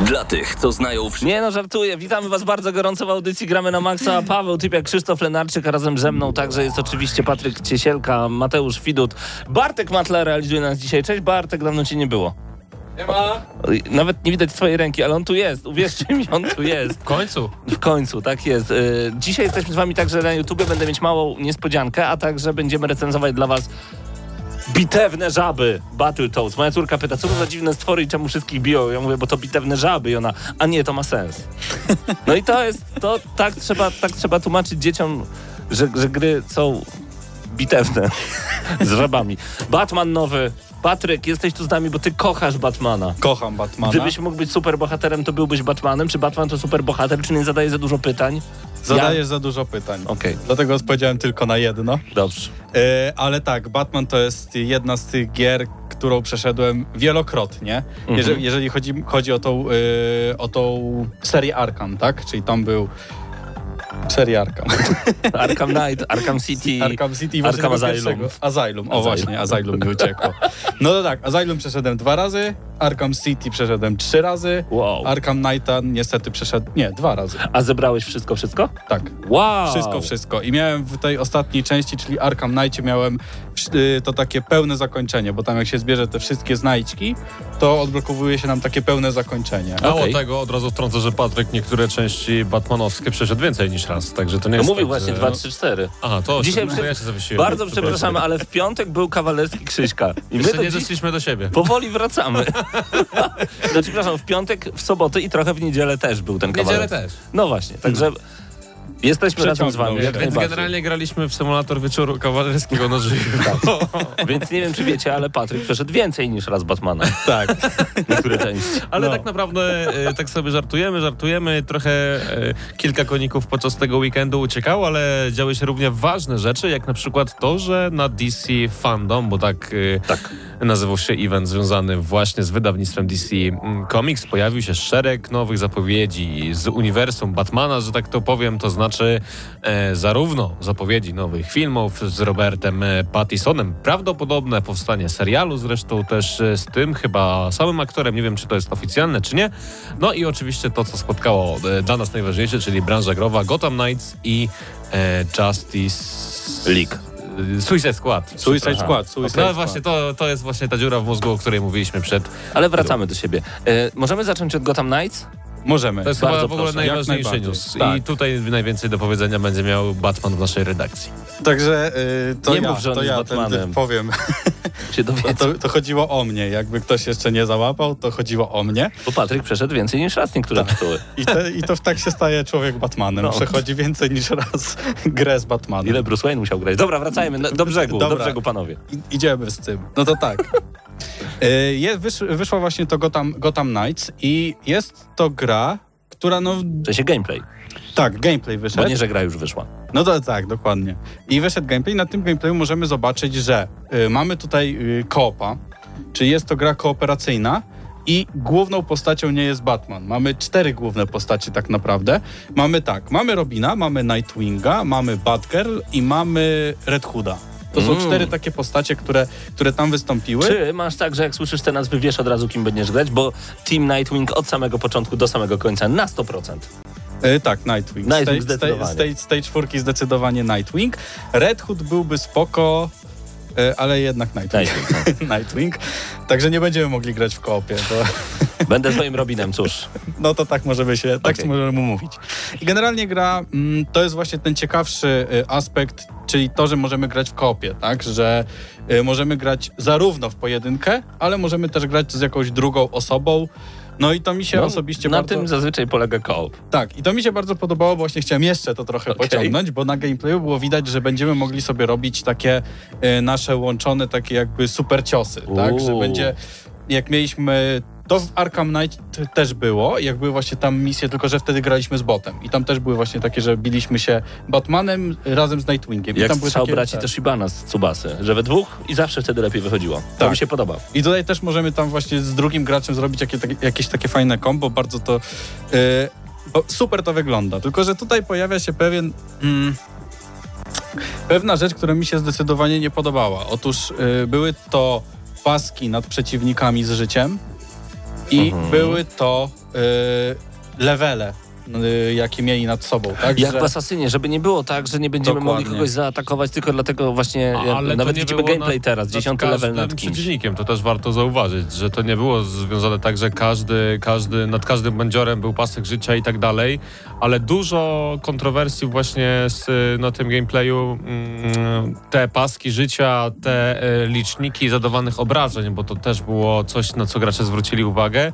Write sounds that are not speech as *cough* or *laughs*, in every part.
Dla tych, co znają wszystko. Nie no, żartuję. Witamy was bardzo gorąco w audycji Gramy na Maxa. Paweł Typiak, Krzysztof Lenarczyk, a razem ze mną także jest oczywiście Patryk Ciesielka, Mateusz Widut. Bartek Matla realizuje nas dzisiaj. Cześć Bartek, dawno cię nie było. Nie ma. Nawet nie widać twojej ręki, ale on tu jest. Uwierzcie mi, on tu jest. W końcu. W końcu, tak jest. Y, Dzisiaj jesteśmy z wami także na YouTubie. Będę mieć małą niespodziankę, a także będziemy recenzować dla was bitewne żaby Battletoads. Moja córka pyta, co to za dziwne stwory i czemu wszystkich biją? Ja mówię, bo to bitewne żaby i ona, a nie, to ma sens. No i to jest, to tak trzeba, tak trzeba tłumaczyć dzieciom, że, że gry są bitewne *laughs* z żabami. Batman nowy. Patryk, jesteś tu z nami, bo ty kochasz Batmana. Kocham Batmana. Gdybyś mógł być superbohaterem, to byłbyś Batmanem? Czy Batman to superbohater? Czy nie zadaje za dużo pytań? Zadajesz za dużo pytań. Okej. Dlatego odpowiedziałem tylko na jedno. Dobrze. E, ale tak, Batman to jest jedna z tych gier, którą przeszedłem wielokrotnie. Mhm. Jeżeli, jeżeli chodzi, chodzi o, tą, e, o tą serię Arkham, tak? Czyli tam był seria Arkham. *laughs* Arkham Knight, Arkham City, Arkham City i Arkham właśnie Asylum. Asylum. O Asylum. właśnie, Asylum mi uciekło. No to tak, Asylum przeszedłem dwa razy, Arkham City przeszedłem trzy razy, Wow. Arkham Knighta niestety przeszedł, nie, dwa razy. A zebrałeś wszystko, wszystko? Tak. Wow! Wszystko, wszystko. I miałem w tej ostatniej części, czyli Arkham Knightie, miałem y, to takie pełne zakończenie, bo tam jak się zbierze te wszystkie znajdźki, to odblokowuje się nam takie pełne zakończenie. Mało Okej. tego, od razu wtrącę, że Patryk niektóre części batmanowskie przeszedł więcej niż raz, także to nie No jest mówił tak, właśnie że... 2, 3, 4. Aha, to Dzisiaj to przy- ja się zawiesiłem. Bardzo przepraszamy, ale w piątek był kawalerski Krzyśka. I my do nie dziś doszliśmy do siebie. powoli wracamy. *laughs* no, przepraszam, w piątek, w sobotę i trochę w niedzielę też był ten W niedzielę kawalerski. też. No właśnie, także jesteśmy razem z wami. Się. Więc generalnie graliśmy w symulator wieczoru kawalerskiego na żywo. Więc nie wiem, czy wiecie, ale Patryk przeszedł więcej niż raz Batmana. Tak. Niektóre części. Ale No. tak naprawdę e, tak sobie żartujemy, żartujemy. Trochę e, kilka koników podczas tego weekendu uciekało, ale działy się równie ważne rzeczy, jak na przykład to, że na DC Fandom, bo tak, e, Tak. nazywał się event związany właśnie z wydawnictwem DC mm, Comics, pojawił się szereg nowych zapowiedzi z uniwersum Batmana, że tak to powiem, to znaczy e, zarówno zapowiedzi nowych filmów z Robertem e, Pattisonem, prawdopodobne powstanie serialu zresztą też e, z tym chyba samym aktorem, nie wiem czy to jest oficjalne czy nie, no i oczywiście to, co spotkało e, dla nas najważniejsze, czyli branża growa Gotham Knights i e, Justice League. Suicide Squad. Suicide. Squad, Suicide No Squad. właśnie, to, to jest właśnie ta dziura w mózgu, o której mówiliśmy przed. Ale wracamy do siebie. E, możemy zacząć od Gotham Knights? Możemy. To jest Bardzo chyba w ogóle proszę, najważniejszy news. I Tak. tutaj najwięcej do powiedzenia będzie miał Batman w naszej redakcji. Także y, to Nie ja, mów, że on to jest ja ten, Batmanem. ten powiem. *laughs* Się dowiedzą. To, to chodziło o mnie. Jakby ktoś jeszcze nie załapał, to chodziło o mnie. Bo Patryk przeszedł więcej niż raz niektóre tytuły. I, te, i to tak się staje człowiek Batmanem. No. Przechodzi więcej niż raz *laughs* grę z Batmanem. Ile Bruce Wayne musiał grać? Dobra, wracajmy do brzegu, do Dobra. brzegu, panowie. I, idziemy z tym. No to tak. Je, wysz, wyszła właśnie to Gotham, Gotham Knights i jest to gra, która no... W sensie gameplay, Tak, gameplay bo wyszedł. nie, że gra już wyszła. No to tak, dokładnie. I wyszedł gameplay. Na tym gameplayu możemy zobaczyć, że y, mamy tutaj y, koopa, czyli jest to gra kooperacyjna i główną postacią nie jest Batman. Mamy cztery główne postacie tak naprawdę. Mamy tak, mamy Robina, mamy Nightwinga, mamy Batgirl i mamy Red Hooda. To są Mm. cztery takie postacie, które, które tam wystąpiły. Czy masz tak, że jak słyszysz te nazwy, wiesz od razu, kim będziesz grać? Bo Team Nightwing od samego początku do samego końca na 100%. E, tak, Nightwing. Nightwing z, tej, z, tej, z, tej, czwórki zdecydowanie Nightwing. Red Hood byłby spoko, e, ale jednak Nightwing. Nightwing. no. *laughs* Nightwing. Także nie będziemy mogli grać w koopie. To, *laughs* Będę twoim Robinem, cóż. *laughs* no to tak możemy się, tak Okej. możemy mówić. I generalnie gra mm, to jest właśnie ten ciekawszy y, aspekt, czyli to, że możemy grać w koopie, tak? Że y, możemy grać zarówno w pojedynkę, ale możemy też grać z jakąś drugą osobą. No i to mi się No, osobiście na bardzo... tym zazwyczaj polega koop. Tak, i to mi się bardzo podobało, bo właśnie chciałem jeszcze to trochę Okej. pociągnąć, bo na gameplayu było widać, że będziemy mogli sobie robić takie e, nasze łączone, takie jakby super ciosy, tak? Że Uuu. będzie, jak mieliśmy, to w Arkham Knight też było, jak były właśnie tam misje, tylko że wtedy graliśmy z botem i tam też były właśnie takie, że biliśmy się Batmanem razem z Nightwingiem. I Jak tam były takie, braci tak. też Ibana z Tsubasy, że we dwóch i zawsze wtedy lepiej wychodziło. To Tak. mi się podoba. I tutaj też możemy tam właśnie z drugim graczem zrobić jakie, takie, jakieś takie fajne kombo, bardzo to... Yy, bo super to wygląda, tylko że tutaj pojawia się pewien... Mm, pewna rzecz, która mi się zdecydowanie nie podobała. Otóż yy, były to paski nad przeciwnikami z życiem i Mhm. były to yy, levele, jakie mieli nad sobą. Tak? Jak Że- w Asasynie, żeby nie było tak, że nie będziemy mogli Dokładnie. kogoś zaatakować tylko dlatego właśnie, Ale to nawet widzimy gameplay nad- teraz, dziesiąty level nad kimś. przeciwnikiem, to też warto zauważyć, że to nie było związane tak, że każdy, każdy, nad każdym bandziorem był pasek życia i tak dalej, ale dużo kontrowersji właśnie z, na tym gameplayu, mm, te paski życia, te e, liczniki zadawanych obrażeń, bo to też było coś, na co gracze zwrócili uwagę, e,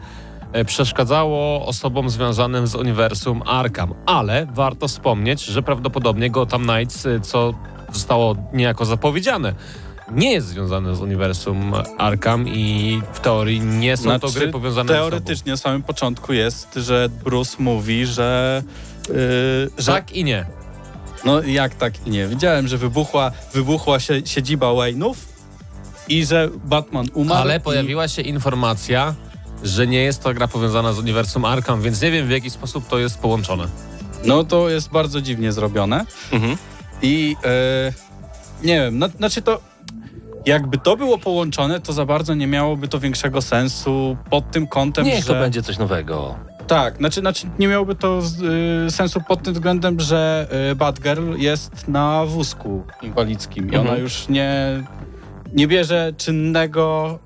przeszkadzało osobom związanym z uniwersum Arkham. Ale warto wspomnieć, że prawdopodobnie Gotham Knights, e, co zostało niejako zapowiedziane, nie jest związane z uniwersum Arkham i w teorii nie są to Znaczy, gry powiązane ze sobą. Teoretycznie na samym początku jest, że Bruce mówi, że... Yy, że Tak i nie. No jak tak i nie. Widziałem, że wybuchła, wybuchła się, siedziba Wayne'ów i że Batman umarł. Ale i- pojawiła się informacja, że nie jest to gra powiązana z uniwersum Arkham, więc nie wiem w jaki sposób to jest połączone. No to jest bardzo dziwnie zrobione. Mhm. I e, nie wiem, no, znaczy to jakby to było połączone, to za bardzo nie miałoby to większego sensu pod tym kątem, Niech że... to będzie coś nowego. Tak, znaczy, znaczy nie miałoby to y, sensu pod tym względem, że y, Batgirl jest na wózku inwalidzkim i Mhm. ona już nie, nie bierze czynnego,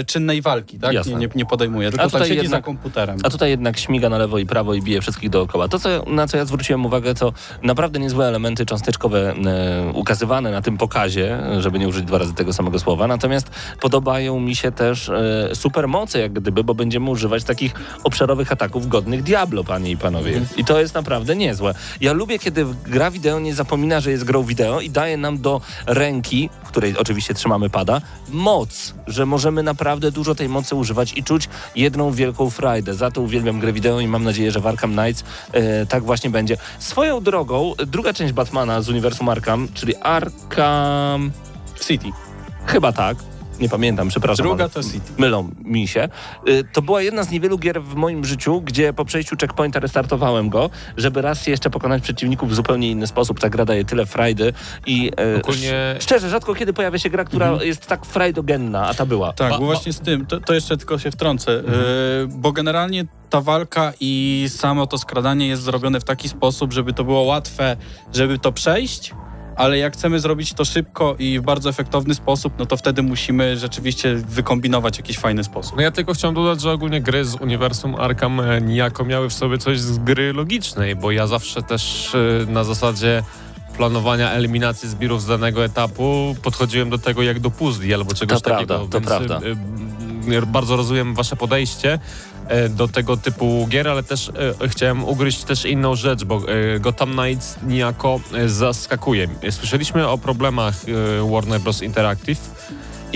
y, czynnej walki, tak? Jasne. Nie, nie, podejmuje, A tylko tam tutaj siedzi jednak- za komputerem. A tutaj jednak śmiga na lewo i prawo i bije wszystkich dookoła. To, co, na co ja zwróciłem uwagę, to naprawdę niezłe elementy cząsteczkowe e, ukazywane na tym pokazie, żeby nie użyć dwa razy tego samego słowa. Natomiast podobają mi się też e, supermoce, jak gdyby, bo będziemy używać takich obszarowych ataków godnych Diablo, panie i panowie. I to jest naprawdę niezłe. Ja lubię, kiedy gra wideo nie zapomina, że jest grą wideo i daje nam do ręki, w której oczywiście trzymamy pada, moc, że możemy naprawdę dużo tej mocy używać i czuć jedną wielką frajdę. Za to uwielbiam grę wideo i mam nadzieję, że w Arkham Knights e, tak właśnie będzie. Swoją drogą, druga część Batmana z uniwersum Arkham, czyli Arkham... City. Chyba tak. Nie pamiętam, przepraszam. Druga to City. Mylą mi się. Y, To była jedna z niewielu gier w moim życiu, gdzie po przejściu checkpointa restartowałem go, żeby raz jeszcze pokonać przeciwników w zupełnie inny sposób. Ta gra daje tyle frajdy i y, Ogólnie- sz- szczerze, rzadko kiedy pojawia się gra, która jest tak frajdogenna, a ta była. Tak, Ba- bo ba- właśnie z tym, to, to jeszcze tylko się wtrącę, y, bo generalnie ta walka i samo to skradanie jest zrobione w taki sposób, żeby to było łatwe, żeby to przejść, ale jak chcemy zrobić to szybko i w bardzo efektowny sposób, no to wtedy musimy rzeczywiście wykombinować jakiś fajny sposób. No ja tylko chciałem dodać, że ogólnie gry z uniwersum Arkham e, niejako miały w sobie coś z gry logicznej, bo ja zawsze też e, na zasadzie planowania eliminacji zbirów z danego etapu podchodziłem do tego jak do puzli albo czegoś To takiego. prawda, to więc, prawda. e, e, bardzo rozumiem wasze podejście e, do tego typu gier, ale też e, chciałem ugryźć też inną rzecz, bo e, Gotham Knights niejako e, zaskakuje. Słyszeliśmy o problemach e, Warner Bros. Interactive,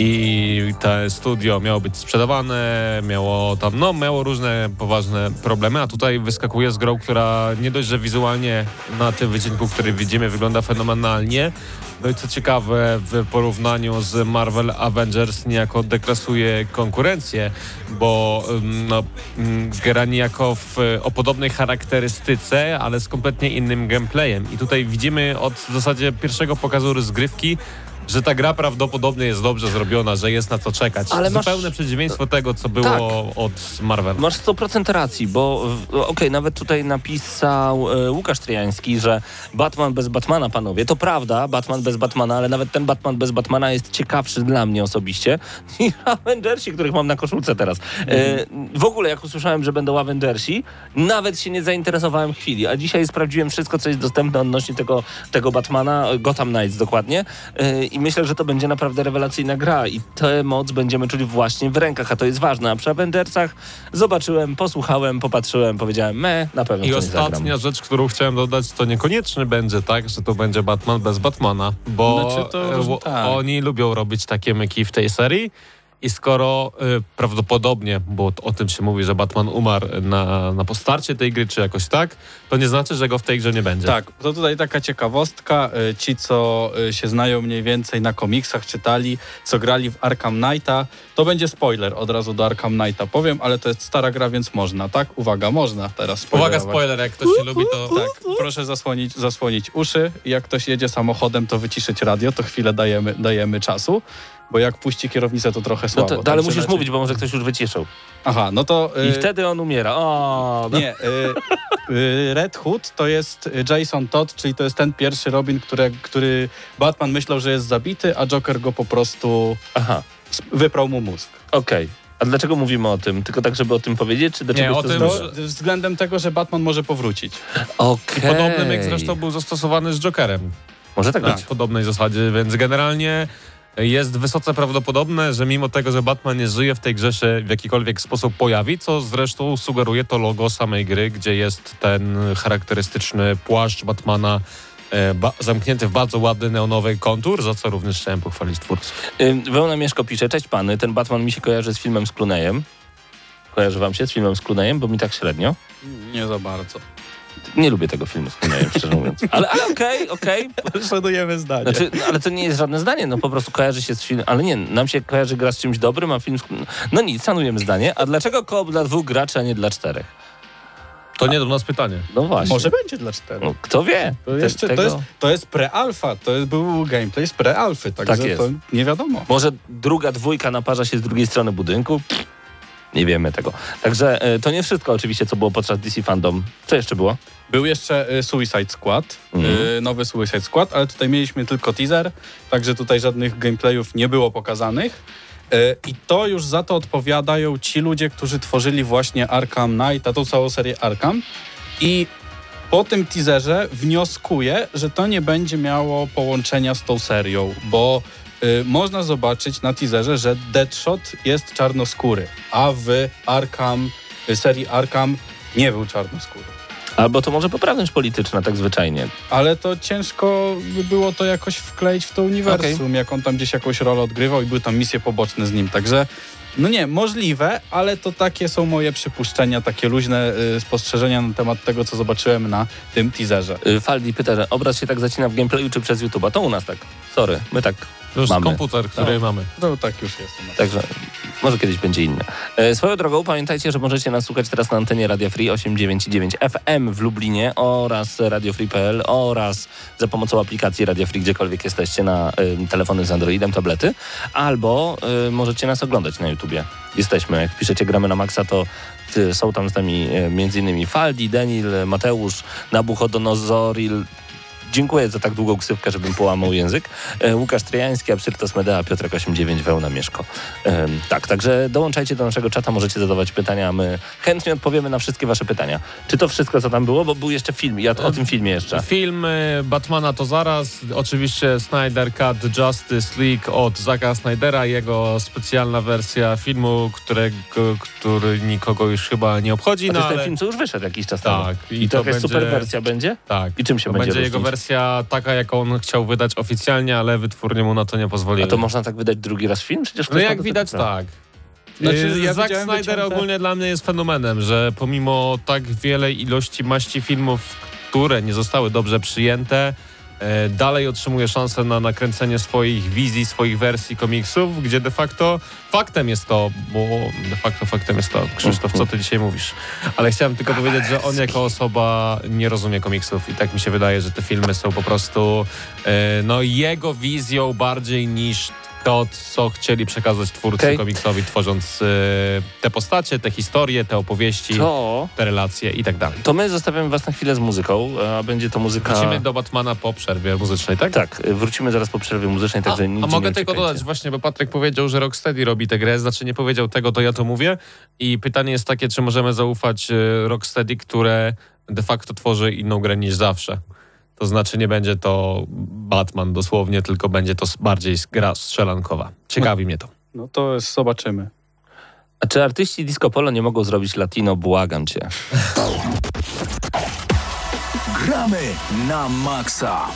i to studio miało być sprzedawane, miało tam, no miało różne poważne problemy, a tutaj wyskakuje z grą, która nie dość, że wizualnie na tym wycinku, który widzimy wygląda fenomenalnie, no i co ciekawe w porównaniu z Marvel Avengers niejako deklasuje konkurencję, bo ym, no, ym, gra niejako w, o podobnej charakterystyce, ale z kompletnie innym gameplayem. I tutaj widzimy od w zasadzie pierwszego pokazu rozgrywki, że ta gra prawdopodobnie jest dobrze zrobiona, że jest na co czekać. Ale masz- Zupełne przeciwieństwo tego, co było Tak. od Marvel. Masz 100% racji, bo okej, nawet tutaj napisał e, Łukasz Tryjański, że Batman bez Batmana, panowie. To prawda, Batman bez Batmana, ale nawet ten Batman bez Batmana jest ciekawszy dla mnie osobiście *laughs* niż Avengersi, których mam na koszulce teraz. E, w ogóle, jak usłyszałem, że będą Avengersi, nawet się nie zainteresowałem chwili, a dzisiaj sprawdziłem wszystko, co jest dostępne odnośnie tego, tego Batmana, Gotham Knights dokładnie. E, I myślę, że to będzie naprawdę rewelacyjna gra i tę moc będziemy czuli właśnie w rękach, a to jest ważne. A przy Avengersach zobaczyłem, posłuchałem, popatrzyłem, powiedziałem, me, na pewno I ostatnia rzecz, którą chciałem dodać, to niekoniecznie będzie tak, że to będzie Batman bez Batmana, bo Znaczy, to e, tak. oni lubią robić takie myki w tej serii. I skoro y, prawdopodobnie, bo o tym się mówi, że Batman umarł na, na postarcie tej gry, czy jakoś tak, to nie znaczy, że go w tej grze nie będzie. Tak, to tutaj taka ciekawostka. Y, Ci, co y, się znają mniej więcej na komiksach, czytali, co grali w Arkham Knighta, to będzie spoiler od razu do Arkham Knighta. Powiem, ale to jest stara gra, więc można, tak? Uwaga, można teraz Uwaga, spoiler, jak ktoś nie lubi, to... Tak, proszę zasłonić, zasłonić uszy. Jak ktoś jedzie samochodem, to wyciszyć radio, to chwilę dajemy, dajemy czasu, bo jak puści kierownicę, to trochę No słabo. to, ale musisz raczej- mówić, bo może ktoś już wyciszył. Aha, no to... I y, wtedy on umiera. O, no. Nie, y, y, Red Hood to jest Jason Todd, czyli to jest ten pierwszy Robin, który, który Batman myślał, że jest zabity, a Joker go po prostu Aha, wyprał mu mózg. okej. A dlaczego mówimy o tym? Tylko tak, żeby o tym powiedzieć, czy do Nie, o to tym, To względem tego, że Batman może powrócić. Okej. Podobny myk zresztą był zastosowany z Jokerem. Może tak Na być. podobnej zasadzie, więc generalnie jest wysoce prawdopodobne, że mimo tego, że Batman nie żyje w tej grze się w jakikolwiek sposób pojawi, co zresztą sugeruje to logo samej gry, gdzie jest ten charakterystyczny płaszcz Batmana e, ba- zamknięty w bardzo ładny neonowy kontur, za co również chciałem pochwalić twórców. Ym, Wełna Mieszko pisze, cześć pany, ten Batman mi się kojarzy z filmem z Clooneyem. Kojarzy wam się z filmem z Clooneyem, bo mi tak średnio. Nie za bardzo. Nie lubię tego filmu z szczerze mówiąc. Ale okej, okej. Szanujemy zdanie. Znaczy, no, ale to nie jest żadne zdanie, no po prostu kojarzy się z filmem, ale nie, nam się kojarzy gra z czymś dobrym, a film z... No nic, szanujemy zdanie. A dlaczego koop dla dwóch graczy, a nie dla czterech? To nie do nas pytanie. No właśnie. Może będzie dla czterech. No, kto wie? To, jeszcze, tego- to, jest, to jest pre-alfa, to jest, był gameplay z pre-alfy, także Tak jest. to nie wiadomo. Może druga dwójka naparza się z drugiej strony budynku? Nie wiemy tego. Także e, to nie wszystko oczywiście, co było podczas DC Fandom. Co jeszcze było? Był jeszcze y, Suicide Squad, Mhm. y, nowy Suicide Squad, ale tutaj mieliśmy tylko teaser, także tutaj żadnych gameplayów nie było pokazanych. Y, I to już za to odpowiadają ci ludzie, którzy tworzyli właśnie Arkham Knight, a tą całą serię Arkham. I po tym teaserze wnioskuję, że to nie będzie miało połączenia z tą serią, bo y, można zobaczyć na teaserze, że Deadshot jest czarnoskóry, a w Arkham, serii Arkham nie był czarnoskóry. Albo to może poprawność polityczna, tak zwyczajnie. Ale to ciężko by było to jakoś wkleić w to uniwersum, jak on tam gdzieś jakąś rolę odgrywał i były tam misje poboczne z nim. Także, no nie, możliwe, ale to takie są moje przypuszczenia, takie luźne y, spostrzeżenia na temat tego, co zobaczyłem na tym teaserze. Y, Faldi pyta, że obraz się tak zacina w gameplayu czy przez YouTube'a? To u nas tak. Sorry, my tak To jest Mamy. komputer, który No. mamy. No tak już jest. Także może kiedyś będzie inne. E, swoją drogą pamiętajcie, że możecie nas słuchać teraz na antenie Radio Free 899 FM w Lublinie oraz Radio Free.pl oraz za pomocą aplikacji Radio Free, gdziekolwiek jesteście na e, telefony z Androidem, tablety, albo e, możecie nas oglądać na YouTubie. Jesteśmy, jak piszecie gramy na maksa, to są tam z nami e, m.in. Faldi, Denil, Mateusz, Nabuchodonozoril, Dziękuję za tak długą ksywkę, żebym połamał język. E, Łukasz Tryjański, Absyrtos Medea, Piotrek 89, Wełna Mieszko. Em, tak, także dołączajcie do naszego czata, możecie zadawać pytania, a my chętnie odpowiemy na wszystkie wasze pytania. Czy to wszystko, co tam było? Bo był jeszcze film, ja o tym filmie jeszcze. Film y, Batmana to zaraz. Oczywiście Snyder Cut Justice League od Zacka Snydera. Jego specjalna wersja filmu, którego, który nikogo już chyba nie obchodzi. A to No, jest ten ale... film, co już wyszedł jakiś czas temu. Tak. I, to jakaś będzie- super wersja będzie? Tak. I czym się To będzie będzie jego wersja taka, jaką on chciał wydać oficjalnie, ale wytwórnie mu na to nie A pozwoliły. to można tak wydać drugi raz film? Przecież No jak widać, tak. Znaczy, Yy, ja Zack Snyder wycięte- ogólnie dla mnie jest fenomenem, że pomimo tak wielej ilości maści filmów, które nie zostały dobrze przyjęte, dalej otrzymuje szansę na nakręcenie swoich wizji, swoich wersji komiksów, gdzie de facto faktem jest to, bo de facto faktem jest to, Krzysztof, co ty dzisiaj mówisz? Ale chciałem tylko powiedzieć, że on jako osoba nie rozumie komiksów i tak mi się wydaje, że te filmy są po prostu e, no jego wizją bardziej niż to, co chcieli przekazać twórcy Okej. komiksowi, tworząc e, te postacie, te historie, te opowieści, To, te relacje i tak dalej. to my zostawiamy was na chwilę z muzyką, a będzie to muzyka... Wrócimy do Batmana po przerwie muzycznej, tak? Tak, y, wrócimy zaraz po przerwie muzycznej, A, także a nigdzie mogę tylko dodać właśnie, bo Patryk powiedział, że Rocksteady robi tę grę, znaczy nie powiedział tego, to ja to mówię i pytanie jest takie, czy możemy zaufać e, Rocksteady, które de facto tworzy inną grę niż zawsze. To znaczy nie będzie to Batman dosłownie, tylko będzie to bardziej gra strzelankowa. Ciekawi mnie to. No to jest- zobaczymy. A czy artyści disco polo nie mogą zrobić latino? Błagam cię. Gramy na maksa.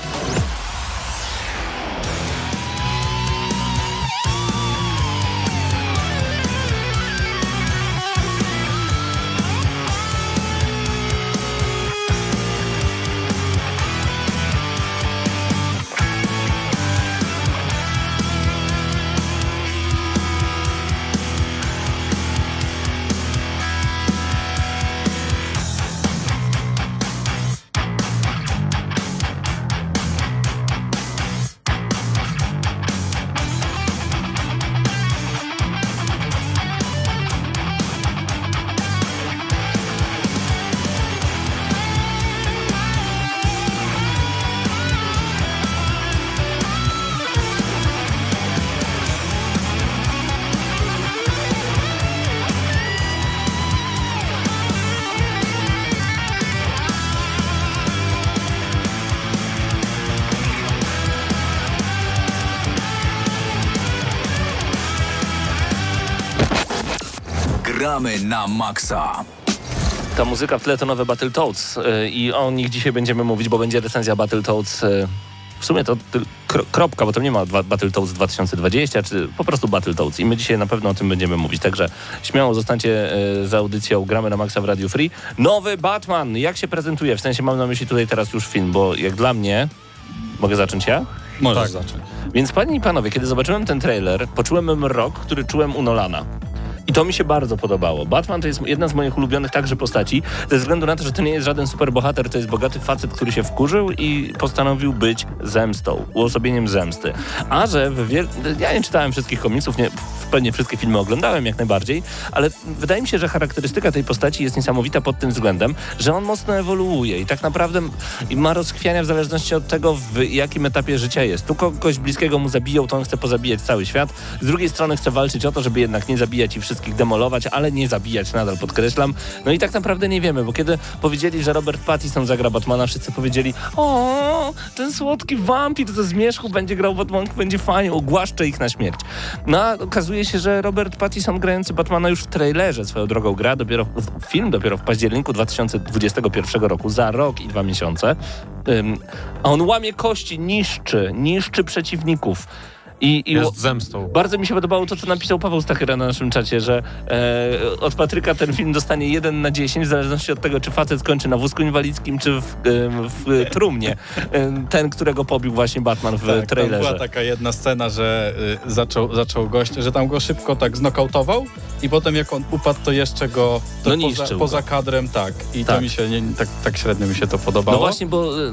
Gramy na maksa. Ta muzyka w tle to nowe Battletoads y, i o nich dzisiaj będziemy mówić, bo będzie recenzja Battletoads. y, W sumie to kro, kropka, bo to nie ma dwa- Battletoads 2020, czy po prostu Battletoads. I my dzisiaj na pewno o tym będziemy mówić. Także śmiało zostańcie y, za audycją Gramy na Maxa w Radio Free. Nowy Batman, jak się prezentuje? W sensie mam na myśli tutaj teraz już film, bo jak dla mnie... Mogę zacząć ja? Możesz Tak. zacząć. Więc panie i panowie, kiedy zobaczyłem ten trailer, poczułem mrok, który czułem u Nolana. To mi się bardzo podobało. Batman to jest jedna z moich ulubionych także postaci, ze względu na to, że to nie jest żaden superbohater, to jest bogaty facet, który się wkurzył i postanowił być zemstą, uosobieniem zemsty. A że w ja nie czytałem wszystkich komiksów, nie, pewnie wszystkie filmy oglądałem jak najbardziej, ale wydaje mi się, że charakterystyka tej postaci jest niesamowita pod tym względem, że on mocno ewoluuje i tak naprawdę ma rozchwiania w zależności od tego, w jakim etapie życia jest. Tu kogoś bliskiego mu zabiją, to on chce pozabijać cały świat. Z drugiej strony chce walczyć o to, żeby jednak nie zabijać i wszystkich demolować, ale nie zabijać, nadal podkreślam. No i tak naprawdę nie wiemy, bo kiedy powiedzieli, że Robert Pattinson zagra Batmana, wszyscy powiedzieli o, ten słodki wampir ze zmierzchu będzie grał Batman, będzie fajnie, ogłaszcze ich na śmierć. No a okazuje się, że Robert Pattinson grający Batmana już w trailerze swoją drogą gra, dopiero film dopiero w październiku 2021 roku, za rok i dwa miesiące. Ym, a on łamie kości, niszczy, niszczy przeciwników. I, i Jest zemstą. bardzo mi się podobało to, co napisał Paweł Stachyra na naszym czacie, że e, od Patryka ten film dostanie 1 na 10, w zależności od tego, czy facet skończy na wózku inwalidzkim, czy w, em, w trumnie. Em, Ten, którego pobił właśnie Batman w Tak, tam trailerze. była taka jedna scena, że y, zaczął, zaczął gość, że tam go szybko tak znokautował i potem jak on upadł, to jeszcze go to No poza, poza kadrem, tak. I Tak. to mi się nie, tak, tak średnio mi się to podobało. No właśnie, bo y,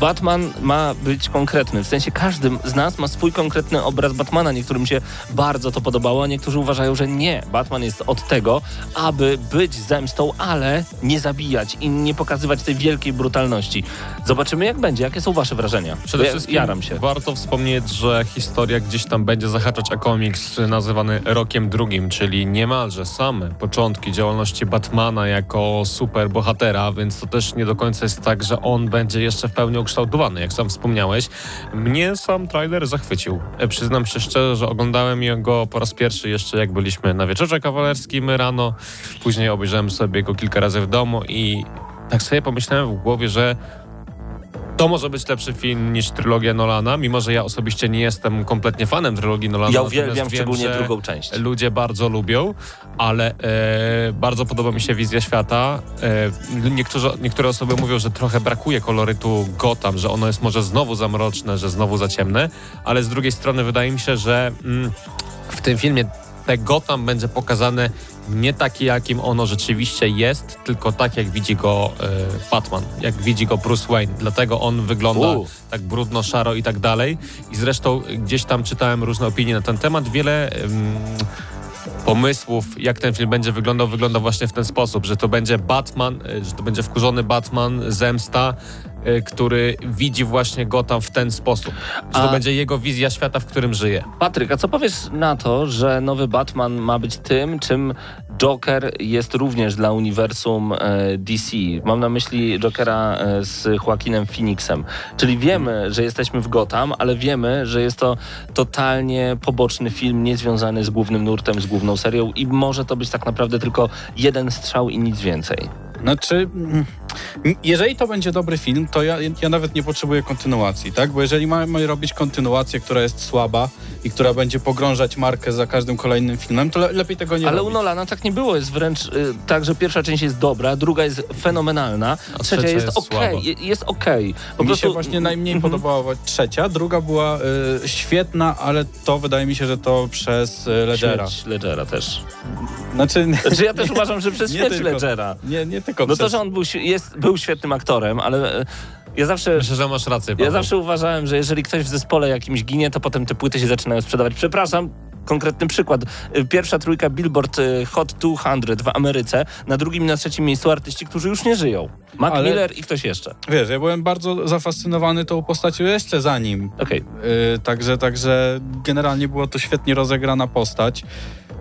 Batman ma być konkretny. W sensie każdy z nas ma swój konkretny obraz Batmana. Niektórym się bardzo to podobało, a niektórzy uważają, że nie. Batman jest od tego, aby być zemstą, ale nie zabijać i nie pokazywać tej wielkiej brutalności. Zobaczymy, jak będzie. Jakie są wasze wrażenia? Przede Ja- wszystkim Jaram się. warto wspomnieć, że historia gdzieś tam będzie zahaczać o komiks nazywany Rokiem Drugim, czyli niemalże same początki działalności Batmana jako superbohatera, więc to też nie do końca jest tak, że on będzie jeszcze w pełni ukształtowany, jak sam wspomniałeś. Mnie sam trailer zachwycił. E, Przyznam się szczerze, że oglądałem go po raz pierwszy jeszcze jak byliśmy na wieczorze kawalerskim rano, później obejrzałem sobie go kilka razy w domu i tak sobie pomyślałem w głowie, że to może być lepszy film niż trylogia Nolana, mimo że ja osobiście nie jestem kompletnie fanem trylogii Nolana. Ja uwielbiam wiem, szczególnie że drugą część. Ludzie bardzo lubią, ale e, bardzo podoba mi się wizja świata. E, niektórzy, niektóre osoby mówią, że trochę brakuje kolorytu Gotham, że ono jest może znowu za mroczne, że znowu za ciemne, ale z drugiej strony wydaje mi się, że mm, w tym filmie te Gotham będzie pokazane nie takie, jakim ono rzeczywiście jest, tylko tak, jak widzi go e, Batman, jak widzi go Bruce Wayne. Dlatego on wygląda U. tak brudno, szaro i tak dalej. I zresztą gdzieś tam czytałem różne opinie na ten temat. Wiele pomysłów, jak ten film będzie wyglądał, wygląda właśnie w ten sposób, że to będzie Batman, e, że to będzie wkurzony Batman, zemsta y, który widzi właśnie Gotham w ten sposób. Że to A- będzie jego wizja świata, w którym żyje. Patryk, a co powiesz na to, że nowy Batman ma być tym, czym Joker jest również dla uniwersum e, DC? Mam na myśli Jokera e, z Joaquinem Phoenixem. Czyli wiemy, że jesteśmy w Gotham, ale wiemy, że jest to totalnie poboczny film, niezwiązany z głównym nurtem, z główną serią i może to być tak naprawdę tylko jeden strzał i nic więcej. Znaczy, mm, jeżeli to będzie dobry film, to ja, ja nawet nie potrzebuję kontynuacji, tak? Bo jeżeli mamy robić kontynuację, która jest słaba i która będzie pogrążać markę za każdym kolejnym filmem, to le, lepiej tego nie Ale u robić. Nolana tak nie było. Jest wręcz y, tak, że pierwsza część jest dobra, druga jest fenomenalna, a trzecia, trzecia jest jest okej. Jest okej. Po Mi prostu się właśnie najmniej Mhm. podobała trzecia, druga była y, świetna, ale to wydaje mi się, że to przez y, Ledgera. Śmierć Ledgera też. Znaczy, Znaczy ja też uważam, że przez śmierć. Ledgera. nie, nie tylko No to, że on był, jest, był świetnym aktorem, ale e, ja zawsze... Myślę, że masz rację, Ja Paweł. zawsze uważałem, że jeżeli ktoś w zespole jakimś ginie, to potem te płyty się zaczynają sprzedawać. Przepraszam, konkretny przykład. Y, Pierwsza trójka Billboard y, Hot 200 w Ameryce, na drugim i na trzecim miejscu artyści, którzy już nie żyją. Mac Ale- Miller i ktoś jeszcze. Wiesz, ja byłem bardzo zafascynowany tą postacią jeszcze zanim Okej. Yy, także, także generalnie była to świetnie rozegrana postać.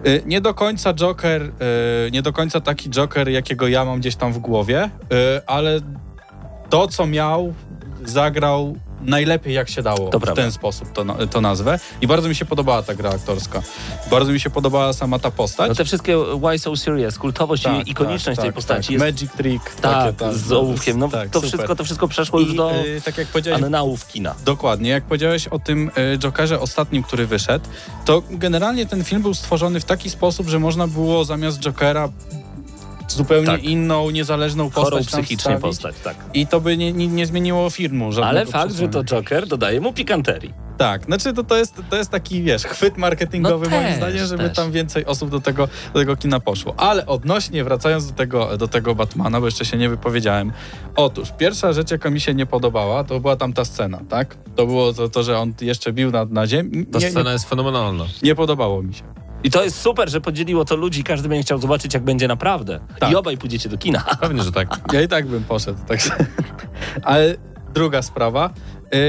Yy, nie do końca Joker, yy, nie do końca taki Joker, jakiego ja mam gdzieś tam w głowie, yy, ale to, co miał, zagrał najlepiej jak się dało To w prawda. ten sposób to, to nazwę. I bardzo mi się podobała ta gra aktorska. Bardzo mi się podobała sama ta postać. No te wszystkie Why So Serious, kultowość Tak, i ikoniczność tak, tej tak, postaci tak. Magic Trick. Tak, takie, z ołówkiem. No tak, to, super. wszystko, to wszystko przeszło już I, do yy, tak jak powiedziałeś, anałów kina. Dokładnie. Jak powiedziałeś o tym y, Jokerze ostatnim, który wyszedł, to generalnie ten film był stworzony w taki sposób, że można było zamiast Jokera zupełnie Tak. inną, niezależną postać Chorą psychicznie postać, tak. I to by nie, nie, nie zmieniło filmu żadnego Ale fakt, że to. Joker dodaje mu pikanterii. Tak, znaczy to, to, jest, to jest taki, wiesz, chwyt marketingowy No moim też, zdaniem, żeby też. tam więcej osób do tego, do tego kina poszło. Ale odnośnie, wracając do tego, do tego Batmana, bo jeszcze się nie wypowiedziałem. Otóż, pierwsza rzecz, jaka mi się nie podobała, to była tam ta scena, tak? To było to, to że on jeszcze bił na, na ziemi. Ta Nie, scena nie, jest fenomenalna. nie podobało mi się. I to jest super, że podzieliło to ludzi, każdy będzie chciał zobaczyć, jak będzie naprawdę. Tak. I obaj pójdziecie do kina. *laughs* Pewnie, że tak. Ja i tak bym poszedł. Także. *laughs* Ale druga sprawa.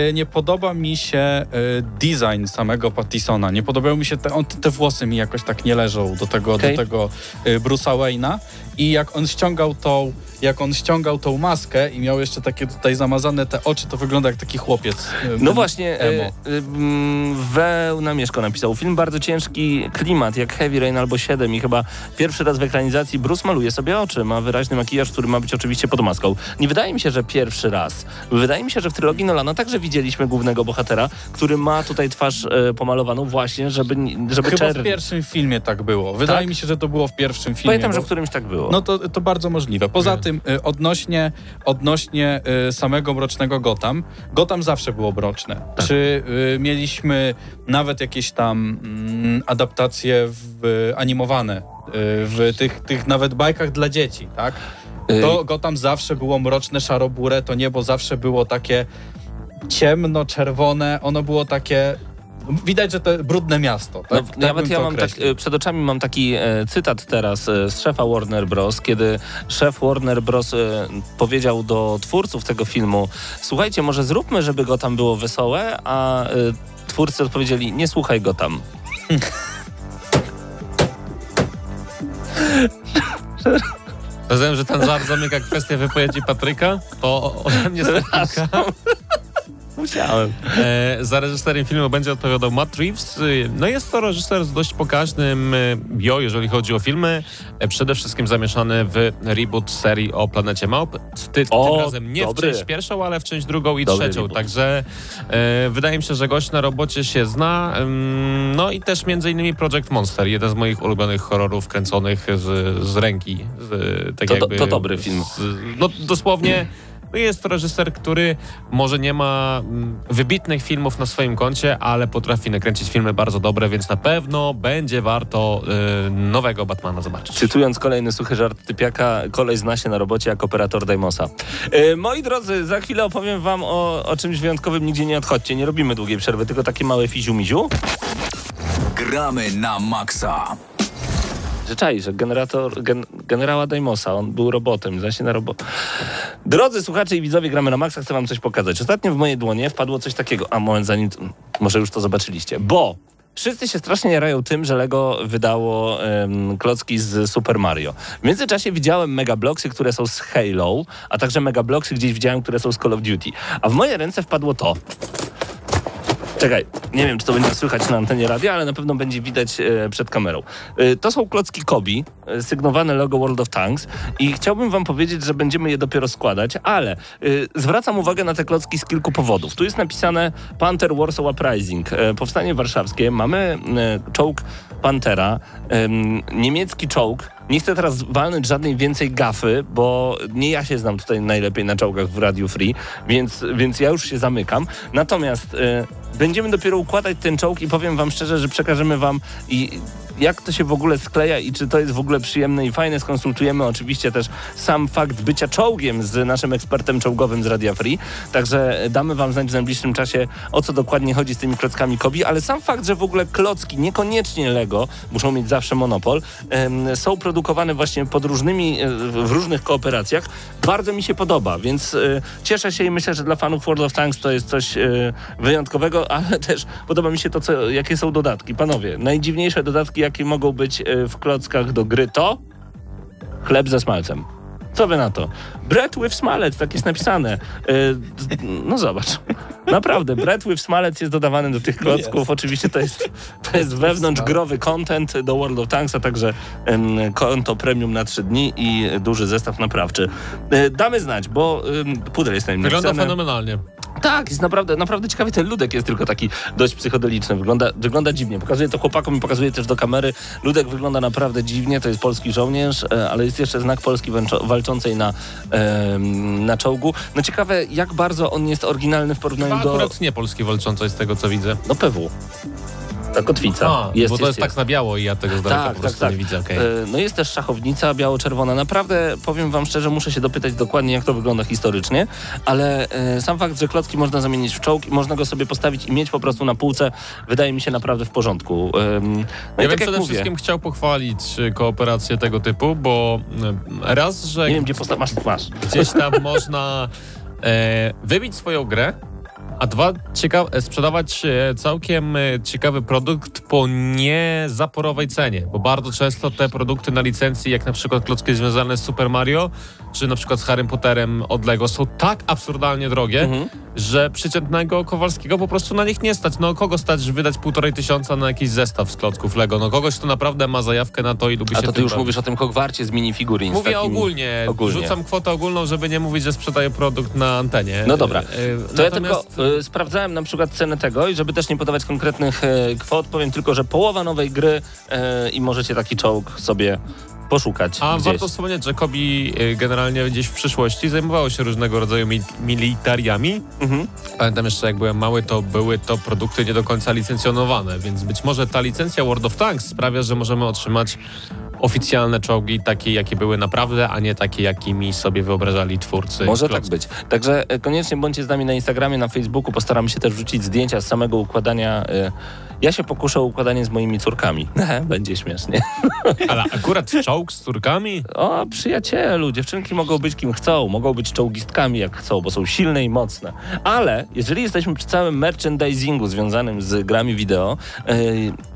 y, Nie podoba mi się y, design samego Pattisona. Nie podobają mi się te, on, te włosy mi jakoś tak nie leżą do tego, Okej. do tego y, Bruce'a Wayne'a. I jak on ściągał tą, jak on ściągał tą maskę i miał jeszcze takie tutaj zamazane te oczy, to wygląda jak taki chłopiec. y, No właśnie, emo. e, e, mm, Wełna Mieszko napisał. Film bardzo ciężki klimat, jak Heavy Rain albo 7 i chyba pierwszy raz w ekranizacji Bruce maluje sobie oczy. Ma wyraźny makijaż, który ma być oczywiście pod maską. Nie wydaje mi się, że pierwszy raz. Wydaje mi się, że w trylogii Nolana także widzieliśmy głównego bohatera, który ma tutaj twarz e, pomalowaną właśnie, żeby, żeby Chyba w pierwszym filmie tak było. Wydaje Tak? mi się, że to było w pierwszym filmie. Pamiętam, że bo- w którymś tak było. No to, to bardzo możliwe. Poza tym y, odnośnie, odnośnie y, samego mrocznego Gotham, Gotham zawsze było mroczne. Tak. Czy y, mieliśmy nawet jakieś tam mm, adaptacje w, y, animowane y, w tych, tych nawet bajkach dla dzieci, tak? To Gotham zawsze było mroczne, szarobure, to niebo zawsze było takie ciemno-czerwone, ono było takie... Widać, że to brudne miasto, tak? No, tak nawet ja mam tak, przed oczami mam taki e, cytat teraz e, z szefa Warner Bros., kiedy szef Warner Bros. E, powiedział do twórców tego filmu, słuchajcie, może zróbmy, żeby go tam było wesołe, a e, twórcy odpowiedzieli, nie słuchaj go tam. Rozumiem, że ten żart zamyka kwestię wypowiedzi Patryka. To ode mnie. *laughs* Musiałem. E, za reżyserem filmu będzie odpowiadał Matt Reeves. Y, No jest to reżyser z dość pokaźnym y, bio, jeżeli chodzi o filmy. E, Przede wszystkim zamieszany w reboot serii o Planecie Małp. Ty, O, tym razem nie dobry. w część pierwszą, ale w część drugą i Dobry trzecią. reboot. Także e, wydaje mi się, że gość na robocie się zna. No i też między innymi Project Monster, jeden z moich ulubionych horrorów kręconych z, z ręki. Z, tak To- to- jakby to dobry film. Z, no dosłownie jest to reżyser, który może nie ma mm, wybitnych filmów na swoim koncie, ale potrafi nakręcić filmy bardzo dobre, więc na pewno będzie warto y, nowego Batmana zobaczyć. Cytując kolejny suchy żart typiaka, kolej zna się na robocie jako operator Daimosa. E, moi drodzy, za chwilę opowiem wam o, o czymś wyjątkowym, nigdzie nie odchodźcie, nie robimy długiej przerwy, tylko takie małe fiziu-miziu. Gramy na maksa. Że czai, że generator, gen, generała Daimosa, on był robotem, zna się na robot. Drodzy słuchacze i widzowie, gramy na maksa, chcę wam coś pokazać. Ostatnio w moje dłonie wpadło coś takiego, a moment zanim, może już to zobaczyliście, bo Wszyscy się strasznie jarają tym, że Lego wydało em, klocki z Super Mario. W międzyczasie widziałem megabloksy, które są z Halo, a także megabloksy gdzieś widziałem, które są z Call of Duty. A w moje ręce wpadło to. Czekaj, nie wiem, czy to będzie słychać na antenie radia, ale na pewno będzie widać e, przed kamerą. E, to są klocki Kobi, e, sygnowane logo World of Tanks i chciałbym wam powiedzieć, że będziemy je dopiero składać, ale zwracam uwagę na te klocki z kilku powodów. Tu jest napisane Panther Warsaw Uprising, powstanie warszawskie, mamy czołg Pantera, em, niemiecki czołg, nie chcę teraz walnąć żadnej więcej gafy, bo nie ja się znam tutaj najlepiej na czołgach w Radio Free, więc, więc ja już się zamykam. Natomiast e, będziemy dopiero układać ten czołg i powiem wam szczerze, że przekażemy wam i jak to się w ogóle skleja i czy to jest w ogóle przyjemne i fajne. Skonsultujemy oczywiście też sam fakt bycia czołgiem z naszym ekspertem czołgowym z Radia Free. Także damy wam znać w najbliższym czasie, o co dokładnie chodzi z tymi klockami Kobi, ale sam fakt, że w ogóle klocki, niekoniecznie Lego, muszą mieć zawsze monopol, są produkowane właśnie pod różnymi, e, w różnych kooperacjach, bardzo mi się podoba, więc e, cieszę się i myślę, że dla fanów World of Tanks to jest coś e, wyjątkowego, ale też podoba mi się to, co, jakie są dodatki. Panowie, najdziwniejsze dodatki, jakie mogą być e, w klockach do gry to chleb ze smalcem. Co wy na to? Bread with smalec, tak jest napisane. E, no zobacz. Naprawdę, bread with smalec jest dodawany do tych klocków. Oczywiście to jest, to jest wewnątrzgrowy content do World of Tanks, a także konto premium na 3 dni i duży zestaw naprawczy. E, damy znać, bo pudel jest na nim Wygląda napisane. fenomenalnie. Tak, jest naprawdę, naprawdę ciekawy. Ten ludek jest tylko taki dość psychodeliczny. Wygląda, wygląda dziwnie. Pokazuję to chłopakom i pokazuję też do kamery. Ludek wygląda naprawdę dziwnie. To jest polski żołnierz, e, ale jest jeszcze znak Polski walczącej na, na czołgu. No ciekawe, jak bardzo on jest oryginalny w porównaniu do... akurat nie Polski walczącej z tego, co widzę. No PW. Ta kotwica. A, bo to jest, tak na biało i ja tego z daleka po prostu nie widzę. okej. E, No jest też szachownica biało-czerwona. Naprawdę, powiem wam szczerze, muszę się dopytać dokładnie, jak to wygląda historycznie, ale e, sam fakt, że klocki można zamienić w czołg i można go sobie postawić i mieć po prostu na półce, wydaje mi się naprawdę w porządku. No Ja i bym tak przede mówię, wszystkim chciał pochwalić y, kooperację tego typu, bo raz, że nie wiem, gdzie postaw... Masz, masz. gdzieś tam *laughs* można e, wybić swoją grę, a dwa, cieka- e, sprzedawać e, całkiem e, ciekawy produkt po niezaporowej cenie, bo bardzo często te produkty na licencji, jak na przykład klocki związane z Super Mario, czy na przykład z Harrym Potterem od Lego, są tak absurdalnie drogie, Mhm. że przeciętnego Kowalskiego po prostu na nich nie stać. No kogo stać, wydać półtorej tysiąca na jakiś zestaw z klocków Lego? No kogoś, kto naprawdę ma zajawkę na to i lubi A się to ty już bawić. mówisz o tym Hogwarcie z minifigurin. Mówię takimi- ogólnie. ogólnie. Rzucam kwotę ogólną, żeby nie mówić, że sprzedaję produkt na antenie. No dobra. To ja natomiast- tylko y, sprawdzałem na przykład cenę tego i żeby też nie podawać konkretnych y, kwot, powiem tylko, że połowa nowej gry y, i możecie taki czołg sobie poszukać A gdzieś. warto wspomnieć, że Kobi generalnie gdzieś w przyszłości zajmowało się różnego rodzaju mi- militariami. Mhm. Pamiętam jeszcze, jak byłem mały, to były to produkty nie do końca licencjonowane, więc być może ta licencja World of Tanks sprawia, że możemy otrzymać oficjalne czołgi takie, jakie były naprawdę, a nie takie, jakimi sobie wyobrażali twórcy. Może klocków. tak być. Także e, koniecznie bądźcie z nami na Instagramie, na Facebooku. Postaramy się też wrzucić zdjęcia z samego układania. e, Ja się pokuszę o układanie z moimi córkami. *laughs* Będzie śmiesznie. *laughs* Ale akurat czołg z córkami? O, przyjacielu, dziewczynki mogą być kim chcą, mogą być czołgistkami jak chcą, bo są silne i mocne. Ale jeżeli jesteśmy przy całym merchandisingu związanym z grami wideo, e,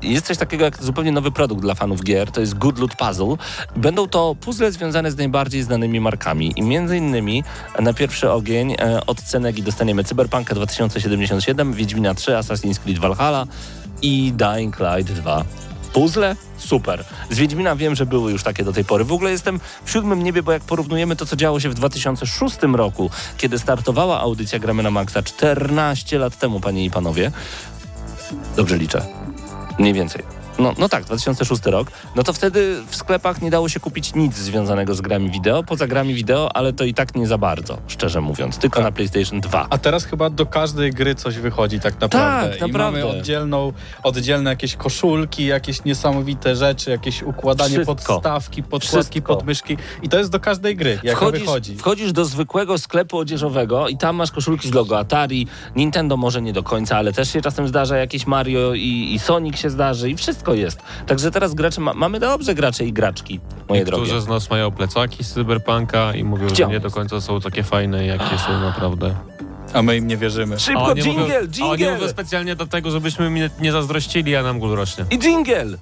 jest coś takiego jak zupełnie nowy produkt dla fanów gier, to jest Good Loot Puzzle. Będą to puzzle związane z najbardziej znanymi markami i między innymi na pierwszy ogień e, od Cenegi dostaniemy Cyberpunka 2077, Wiedźmina 3, Assassin's Creed Valhalla i Dying Light 2. Puzzle? Super. Z Wiedźmina wiem, że były już takie do tej pory. W ogóle jestem w siódmym niebie, bo jak porównujemy to, co działo się w 2006 roku, kiedy startowała audycja Gramy na Maxa 14 lat temu, panie i panowie. Dobrze liczę. Mniej więcej. No, no tak, 2006 rok. No to wtedy w sklepach nie dało się kupić nic związanego z grami wideo, poza grami wideo, ale to i tak nie za bardzo, szczerze mówiąc. Tylko na PlayStation 2. A teraz chyba do każdej gry coś wychodzi tak naprawdę. Tak, I naprawdę. mamy oddzielną, oddzielne jakieś koszulki, jakieś niesamowite rzeczy, jakieś układanie Wszystko. podstawki, podkładki, Wszystko. podmyszki. I to jest do każdej gry, jak wchodzisz, wychodzi. wchodzisz do zwykłego sklepu odzieżowego i tam masz koszulki z logo Atari, Nintendo może nie do końca, ale też się czasem zdarza jakieś Mario i, i Sonic się zdarzy i wszystko wszystko jest. Także teraz gracze, ma, mamy dobrze gracze i graczki, moje drogie. Niektórzy z nas mają plecaki z cyberpunka i mówią, Gdzie że nie do końca są takie fajne, jakie są naprawdę. A my im nie wierzymy. Szybko, jingle, mówią, a oni jingle! mówią specjalnie do tego, żebyśmy mi nie zazdrościli, a nam gól rośnie. I jingle!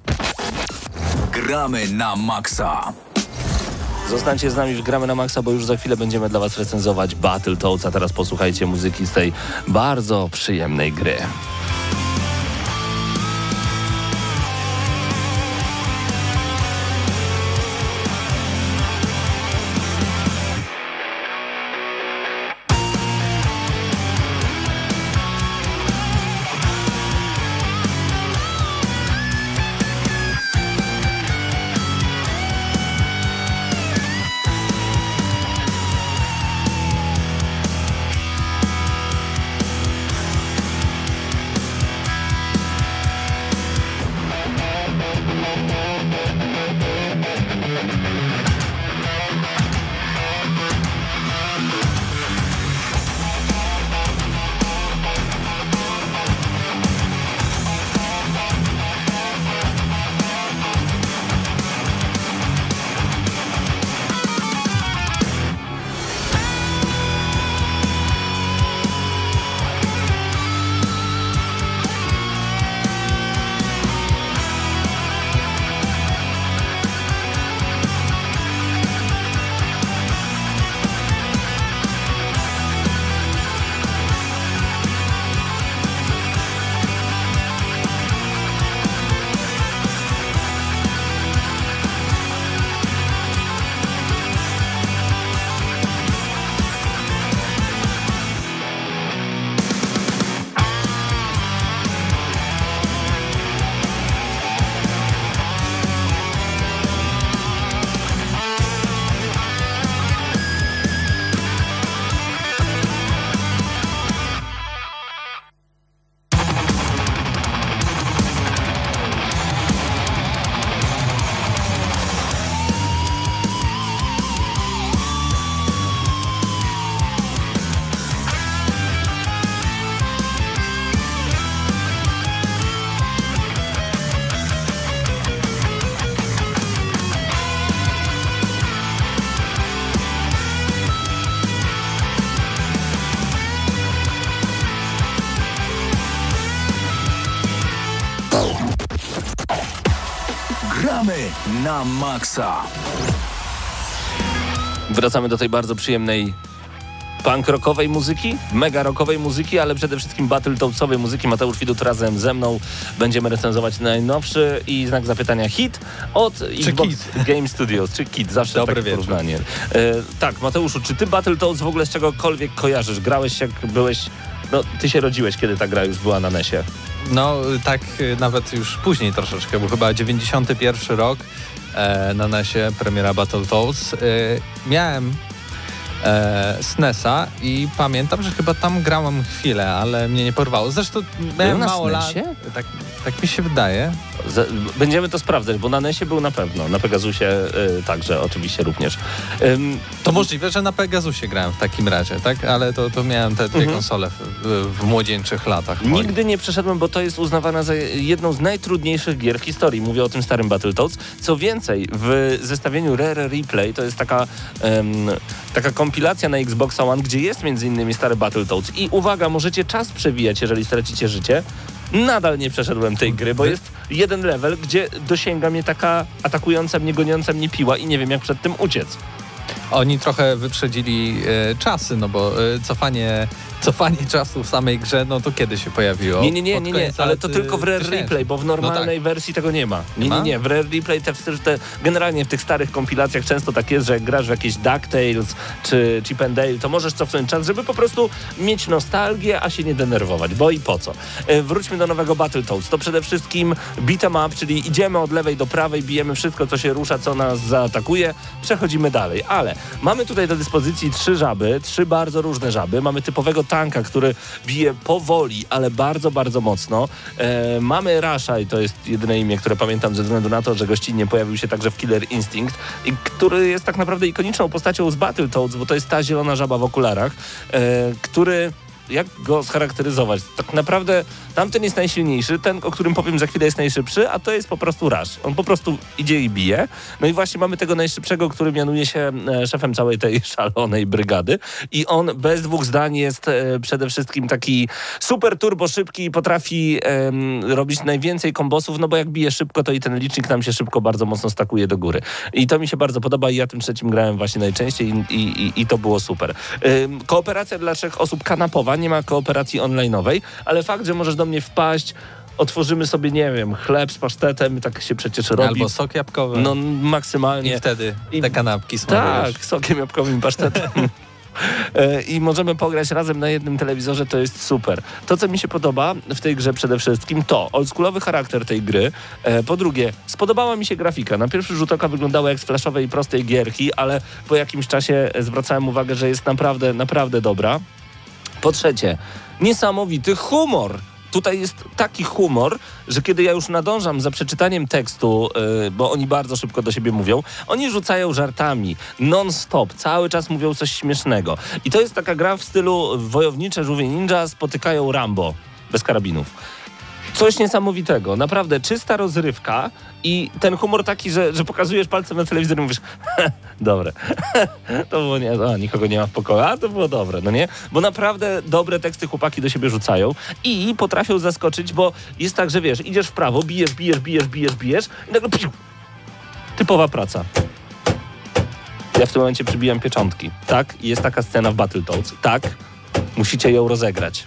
Gramy na maksa. Zostańcie z nami w Gramy na Maxa, bo już za chwilę będziemy dla Was recenzować Battletoads, a teraz posłuchajcie muzyki z tej bardzo przyjemnej gry. Na maksa. Wracamy do tej bardzo przyjemnej punk rockowej muzyki, mega rockowej muzyki, ale przede wszystkim battletoadsowej muzyki. Mateusz Widut razem ze mną będziemy recenzować najnowszy i znak zapytania hit od Xbox Game Studios, czy kit, zawsze Dobry takie wieczór. porównanie. E, tak, Mateuszu, czy ty Battletoads w ogóle z czegokolwiek kojarzysz? Grałeś jak byłeś, no ty się rodziłeś, kiedy ta gra już była na NESie. No tak y, nawet już później troszeczkę, bo chyba 91 rok na NESie premiera Battletoads. E, miałem e, SNESa i pamiętam, że chyba tam grałem chwilę, ale mnie nie porwało. Zresztą miałem na mało lat. SNESie? Tak, tak mi się wydaje. Będziemy to sprawdzać, bo na NESie był na pewno, na Pegasusie y, także oczywiście również. Ym, To możliwe, że na Pegasusie grałem w takim razie, tak? Ale to, to miałem te dwie Mhm. konsole w, w, młodzieńczych latach. Nigdy nie przeszedłem, bo to jest uznawane za jedną z najtrudniejszych gier w historii. Mówię o tym starym Battletoads. Co więcej, w zestawieniu Rare Replay to jest taka, em, taka kompilacja na Xbox One, gdzie jest między innymi stary Battletoads. I uwaga, możecie czas przewijać, jeżeli stracicie życie. Nadal nie przeszedłem tej gry, bo jest jeden level, gdzie dosięga mnie taka atakująca mnie, goniąca mnie piła i nie wiem jak przed tym uciec. Oni trochę wyprzedzili e, czasy, no bo e, cofanie, cofanie czasu w samej grze, no to kiedy się pojawiło? Nie, nie, nie, nie, nie, ale to y, tylko w Rare 2000. Replay, bo w normalnej wersji tego nie ma. Nie, nie, nie, w Rare Replay te, te, generalnie w tych starych kompilacjach często tak jest, że jak grasz w jakieś DuckTales czy Chip and Dale, to możesz cofnąć czas, żeby po prostu mieć nostalgię, a się nie denerwować, bo i po co. E, wróćmy do nowego Battletoads. To przede wszystkim beat'em up, czyli idziemy od lewej do prawej, bijemy wszystko, co się rusza, co nas zaatakuje, przechodzimy dalej. Ale mamy tutaj do dyspozycji trzy żaby, trzy bardzo różne żaby. Mamy typowego tanka, który bije powoli, ale bardzo, bardzo mocno. E, mamy Rasha i to jest jedyne imię, które pamiętam ze względu na to, że gościnnie pojawił się także w Killer Instinct, i który jest tak naprawdę ikoniczną postacią z Battletoads, bo to jest ta zielona żaba w okularach, e, który jak go scharakteryzować? Tak naprawdę tamten jest najsilniejszy, ten, o którym powiem za chwilę jest najszybszy, a to jest po prostu Rush. On po prostu idzie i bije. No i właśnie mamy tego najszybszego, który mianuje się e, szefem całej tej *laughs* szalonej brygady i on bez dwóch zdań jest e, przede wszystkim taki super turbo szybki i potrafi em, robić najwięcej kombosów, no bo jak bije szybko, to i ten licznik nam się szybko bardzo mocno stakuje do góry. I to mi się bardzo podoba i ja tym trzecim grałem właśnie najczęściej i, i, i- to było super. Ym, kooperacja dla trzech osób kanapowa, nie ma kooperacji online'owej, ale fakt, że możesz do mnie wpaść, otworzymy sobie, nie wiem, chleb z pasztetem, tak się przecież robi. Albo sok jabłkowy. No I maksymalnie. wtedy I- te kanapki smakujesz. Tak, sokiem jabłkowym pasztetem. *laughs* E, I możemy pograć razem na jednym telewizorze, to jest super. To, co mi się podoba w tej grze przede wszystkim, to oldschoolowy charakter tej gry. E, Po drugie, spodobała mi się grafika. Na pierwszy rzut oka wyglądała jak z flashowej prostej gierki, ale po jakimś czasie zwracałem uwagę, że jest naprawdę, naprawdę dobra. Po trzecie, niesamowity humor. Tutaj jest taki humor, że kiedy ja już nadążam za przeczytaniem tekstu, yy, bo oni bardzo szybko do siebie mówią, oni rzucają żartami non-stop, cały czas mówią coś śmiesznego. I to jest taka gra w stylu wojownicze żółwie ninja spotykają Rambo bez karabinów. Coś niesamowitego, naprawdę czysta rozrywka i ten humor taki, że, że pokazujesz palcem na telewizor i mówisz *laughs* dobre, *laughs* to było nie, a, nikogo nie ma w pokoju, a to było dobre, no nie? Bo naprawdę dobre teksty chłopaki do siebie rzucają i potrafią zaskoczyć, bo jest tak, że wiesz, idziesz w prawo, bijesz, bijesz, bijesz, bijesz, bijesz i nagle piu, typowa praca. Ja w tym momencie przybijam pieczątki. Tak, jest taka scena w Battletoads. Tak, musicie ją rozegrać.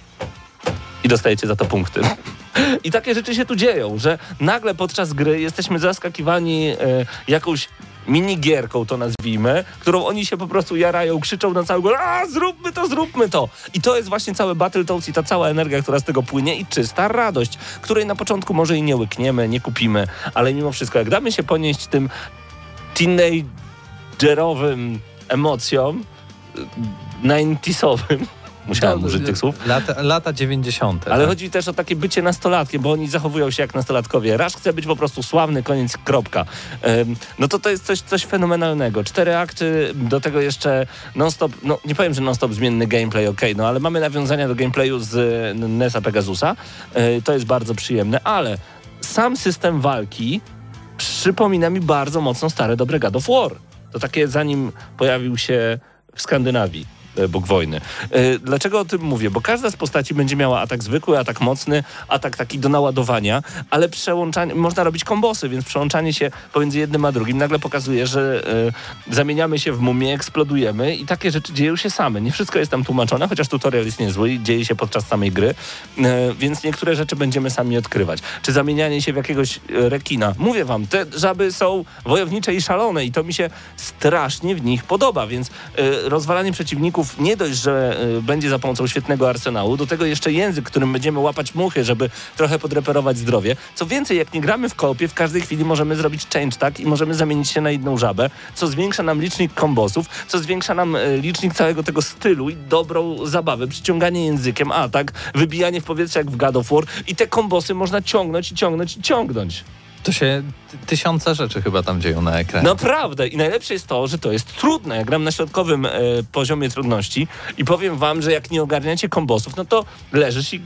I dostajecie za to punkty. *laughs* *laughs* I takie rzeczy się tu dzieją, że nagle podczas gry jesteśmy zaskakiwani e, jakąś minigierką, to nazwijmy, którą oni się po prostu jarają, krzyczą na cały głos, a zróbmy to, zróbmy to. I to jest właśnie cały Battletoads i ta cała energia, która z tego płynie i czysta radość, której na początku może i nie łykniemy, nie kupimy, ale mimo wszystko, jak damy się ponieść tym teenagerowym emocjom, y, 90sowym, musiałem No, użyć tych słów, Lata, lata 90. ale tak? chodzi też o takie bycie nastolatkiem, bo oni zachowują się jak nastolatkowie. Rasz chce być po prostu sławny, koniec, kropka. Ym, no to to jest coś, coś fenomenalnego. Cztery akty, do tego jeszcze non-stop, no nie powiem, że non-stop zmienny gameplay, okej, no ale mamy nawiązania do gameplayu z y, NESa Pegasusa. Y, to jest bardzo przyjemne, ale sam system walki przypomina mi bardzo mocno stare dobre God of War. To takie zanim pojawił się w Skandynawii. E, Bóg wojny. E, Dlaczego o tym mówię? Bo każda z postaci będzie miała atak zwykły, atak mocny, atak taki do naładowania, ale przełączanie, można robić kombosy, więc przełączanie się pomiędzy jednym a drugim nagle pokazuje, że e, zamieniamy się w mumię, eksplodujemy i takie rzeczy dzieją się same. Nie wszystko jest tam tłumaczone, chociaż tutorial jest niezły i dzieje się podczas samej gry, więc niektóre rzeczy będziemy sami odkrywać. Czy zamienianie się w jakiegoś rekina. Mówię wam, te żaby są wojownicze i szalone i to mi się strasznie w nich podoba, więc rozwalanie przeciwników nie dość, że e, będzie za pomocą świetnego arsenału, do tego jeszcze język, którym będziemy łapać muchy, żeby trochę podreperować zdrowie. Co więcej, jak nie gramy w koopie, w każdej chwili możemy zrobić change tak i możemy zamienić się na inną żabę, co zwiększa nam licznik kombosów, co zwiększa nam e, licznik całego tego stylu i dobrą zabawę, przyciąganie językiem, a tak, wybijanie w powietrze jak w God of War i te kombosy można ciągnąć i ciągnąć i ciągnąć. To się ty- tysiące rzeczy chyba tam dzieją na ekranie. Naprawdę. I najlepsze jest to, że to jest trudne. Ja gram na środkowym e, poziomie trudności i powiem wam, że jak nie ogarniacie kombosów, no to leżysz i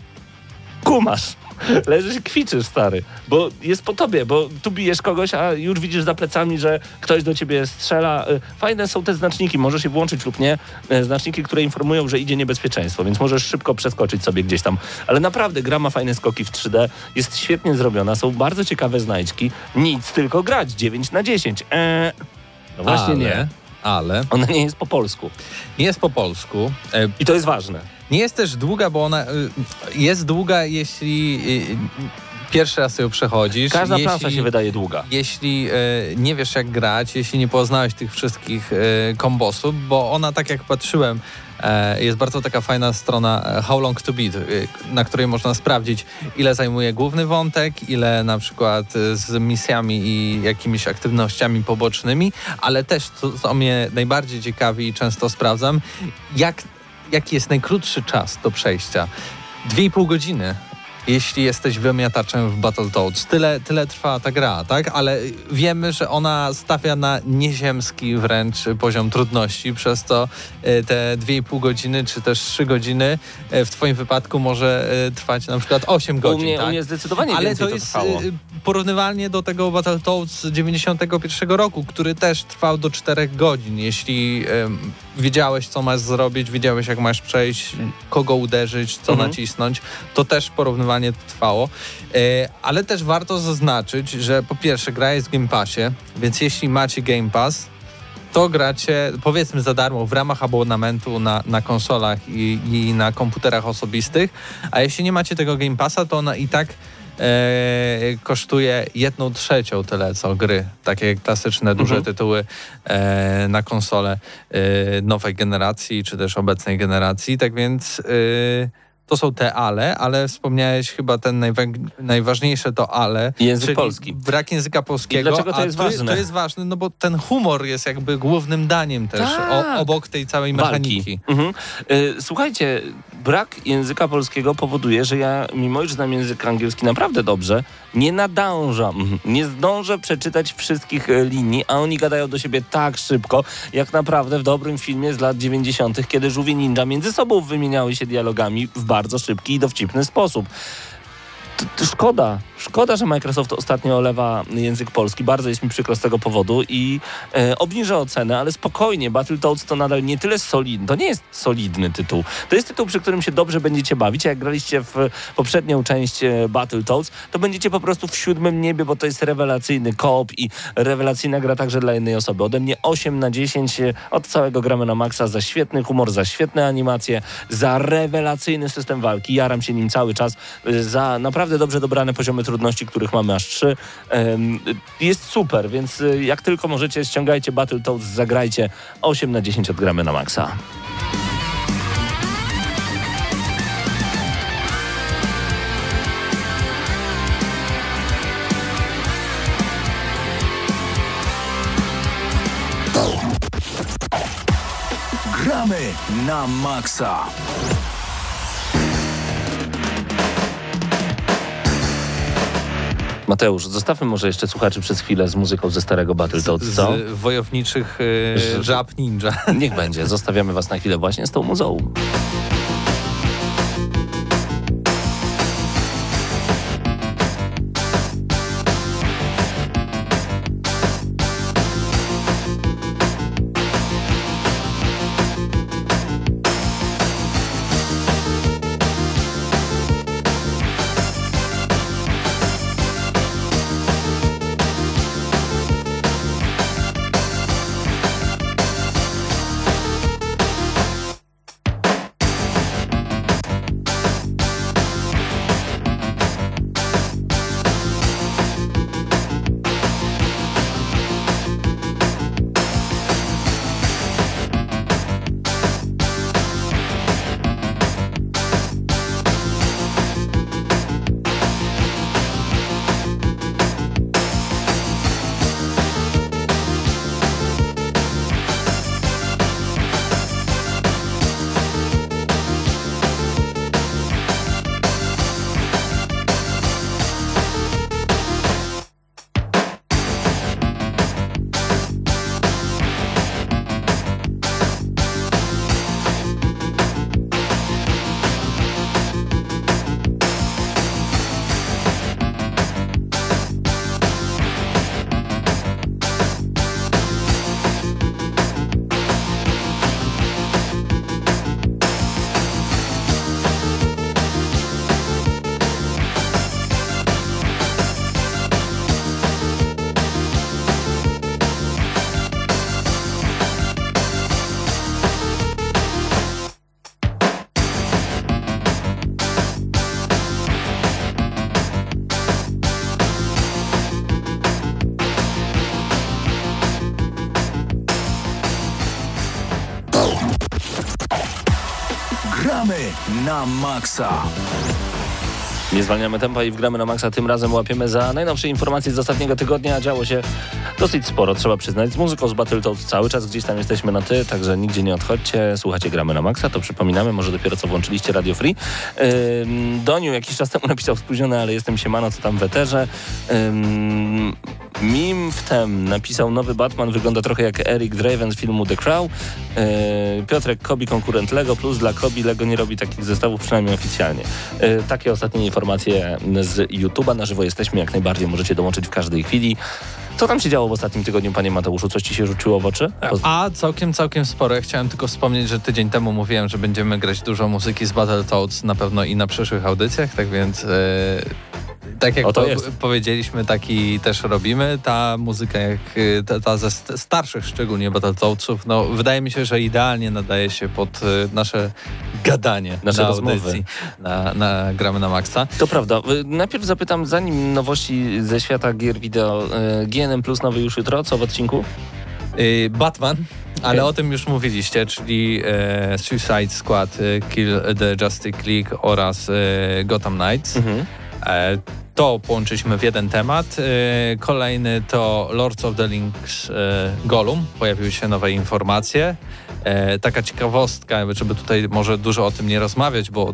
kumasz. *laughs* Leżysz i kwiczysz, stary, bo jest po tobie, bo tu bijesz kogoś, a już widzisz za plecami, że ktoś do ciebie strzela. E, Fajne są te znaczniki, możesz je włączyć lub nie. E, Znaczniki, które informują, że idzie niebezpieczeństwo, więc możesz szybko przeskoczyć sobie gdzieś tam. Ale naprawdę gra ma fajne skoki w 3D, jest świetnie zrobiona, są bardzo ciekawe znajdźki. Nic, tylko grać 9 na 10. Eee, no właśnie ale, nie. Ale Ona nie jest po polsku. jest po polsku. E, I to jest ważne. Nie jest też długa, bo ona y, jest długa, jeśli y, pierwszy raz ją przechodzisz. Każda jeśli, plansza się wydaje długa. Jeśli y, nie wiesz jak grać, jeśli nie poznałeś tych wszystkich y, kombosów, bo ona tak jak patrzyłem, jest bardzo taka fajna strona How Long To Beat, na której można sprawdzić ile zajmuje główny wątek, ile na przykład z misjami i jakimiś aktywnościami pobocznymi, ale też co, co mnie najbardziej ciekawi i często sprawdzam, jak, jaki jest najkrótszy czas do przejścia. Dwie i pół godziny. Jeśli jesteś wymiataczem w Battletoads. Tyle, tyle trwa ta gra, tak? Ale wiemy, że ona stawia na nieziemski wręcz poziom trudności, przez to e, te 2,5 godziny czy też 3 godziny e, w twoim wypadku może e, trwać na przykład 8 U godzin, mnie, tak? u mnie zdecydowanie Ale to to jest trwało. porównywalnie do tego Battletoads z 91 roku, który też trwał do 4 godzin. Jeśli em, wiedziałeś, co masz zrobić, wiedziałeś, jak masz przejść, kogo uderzyć, co Mhm. nacisnąć, to też porównywalnie to trwało. E, ale też warto zaznaczyć, że po pierwsze gra jest w Game Passie, więc jeśli macie Game Pass, to gracie powiedzmy za darmo w ramach abonamentu na, na konsolach i, i na komputerach osobistych, a jeśli nie macie tego Game Passa, to ona i tak e, kosztuje jedną trzecią tyle co gry, takie klasyczne, duże Mhm. tytuły e, na konsole e, nowej generacji, czy też obecnej generacji, tak więc e, to są te ale, ale wspomniałeś chyba ten najwa- najważniejsze to ale, Język czyli polski. brak języka polskiego. I dlaczego to a jest to, ważne? To jest ważne, no bo ten humor jest jakby głównym daniem też Tak. o, obok tej całej mechaniki. Mhm. Y, Słuchajcie, brak języka polskiego powoduje, że ja, mimo iż znam język angielski naprawdę dobrze, nie nadążam. Nie zdążę przeczytać wszystkich e, linii, a oni gadają do siebie tak szybko, jak naprawdę w dobrym filmie z lat 90., kiedy żółwie ninja między sobą wymieniały się dialogami w bardzo szybki i dowcipny sposób. Szkoda, szkoda, że Microsoft ostatnio olewa język polski. Bardzo jest mi przykro z tego powodu i e, obniżę ocenę, ale spokojnie. Battletoads to nadal nie tyle solidny, to nie jest solidny tytuł. To jest tytuł, przy którym się dobrze będziecie bawić. Jak graliście w poprzednią część e, Battletoads, to będziecie po prostu w siódmym niebie, bo to jest rewelacyjny koop i rewelacyjna gra także dla jednej osoby. Ode mnie 8 na 10 e, od całego gramy na maksa za świetny humor, za świetne animacje, za rewelacyjny system walki. Jaram się nim cały czas, e, za naprawdę dobrze dobrane poziomy trudności, których mamy aż trzy. Jest super, więc e, jak tylko możecie, ściągajcie Battletoads, zagrajcie 8 na 10 od gramy na maksa. Gramy na maksa. Mateusz, zostawmy może jeszcze słuchaczy przez chwilę z muzyką ze starego Battletoads, co? Z wojowniczych y, Z- żab ninja. Niech będzie, zostawiamy was na chwilę właśnie z tą muzą. Na maksa. Nie zwalniamy tempa i wgramy na maksa. Tym razem łapiemy za najnowsze informacje z ostatniego tygodnia. Działo się dosyć sporo, trzeba przyznać. Z muzyką z Battletoads cały czas gdzieś tam jesteśmy na ty, także nigdzie nie odchodźcie. Słuchacie Gramy na maksa, to przypominamy, może dopiero co włączyliście Radio Free. Ym, Doniu jakiś czas temu napisał spóźniony, ale jestem siemano, co tam w eterze. Ym, Mim wtem napisał nowy Batman, wygląda trochę jak Eric Draven z filmu The Crow. Yy, Piotrek Kobi, konkurent Lego, plus dla Kobi Lego nie robi takich zestawów, przynajmniej oficjalnie. Yy, takie ostatnie informacje z YouTube'a. Na żywo jesteśmy, jak najbardziej możecie dołączyć w każdej chwili. Co tam się działo w ostatnim tygodniu, panie Mateuszu? Coś ci się rzuciło w oczy? Poz- A całkiem, całkiem sporo. Chciałem tylko wspomnieć, że tydzień temu mówiłem, że będziemy grać dużo muzyki z Battletoads na pewno i na przyszłych audycjach, tak więc e, tak jak po, powiedzieliśmy, taki też robimy. Ta muzyka, jak e, ta, ta ze st- starszych szczególnie Battletoadsów, no wydaje mi się, że idealnie nadaje się pod e, nasze gadanie Nasze na rozmowy. audycji. Na, na, gramy na maksa. To prawda. Y, Najpierw zapytam, zanim nowości ze świata gier wideo, y, GNM Plus nowy już jutro, co w odcinku? Y, Batman, ale Okej. o tym już mówiliście, czyli e, Suicide Squad, Kill the Justice League oraz e, Gotham Knights. Mhm. E, to połączyliśmy w jeden temat. E, kolejny to Lords of the Rings e, Gollum. Pojawiły się nowe informacje. E, taka ciekawostka, żeby tutaj może dużo o tym nie rozmawiać, bo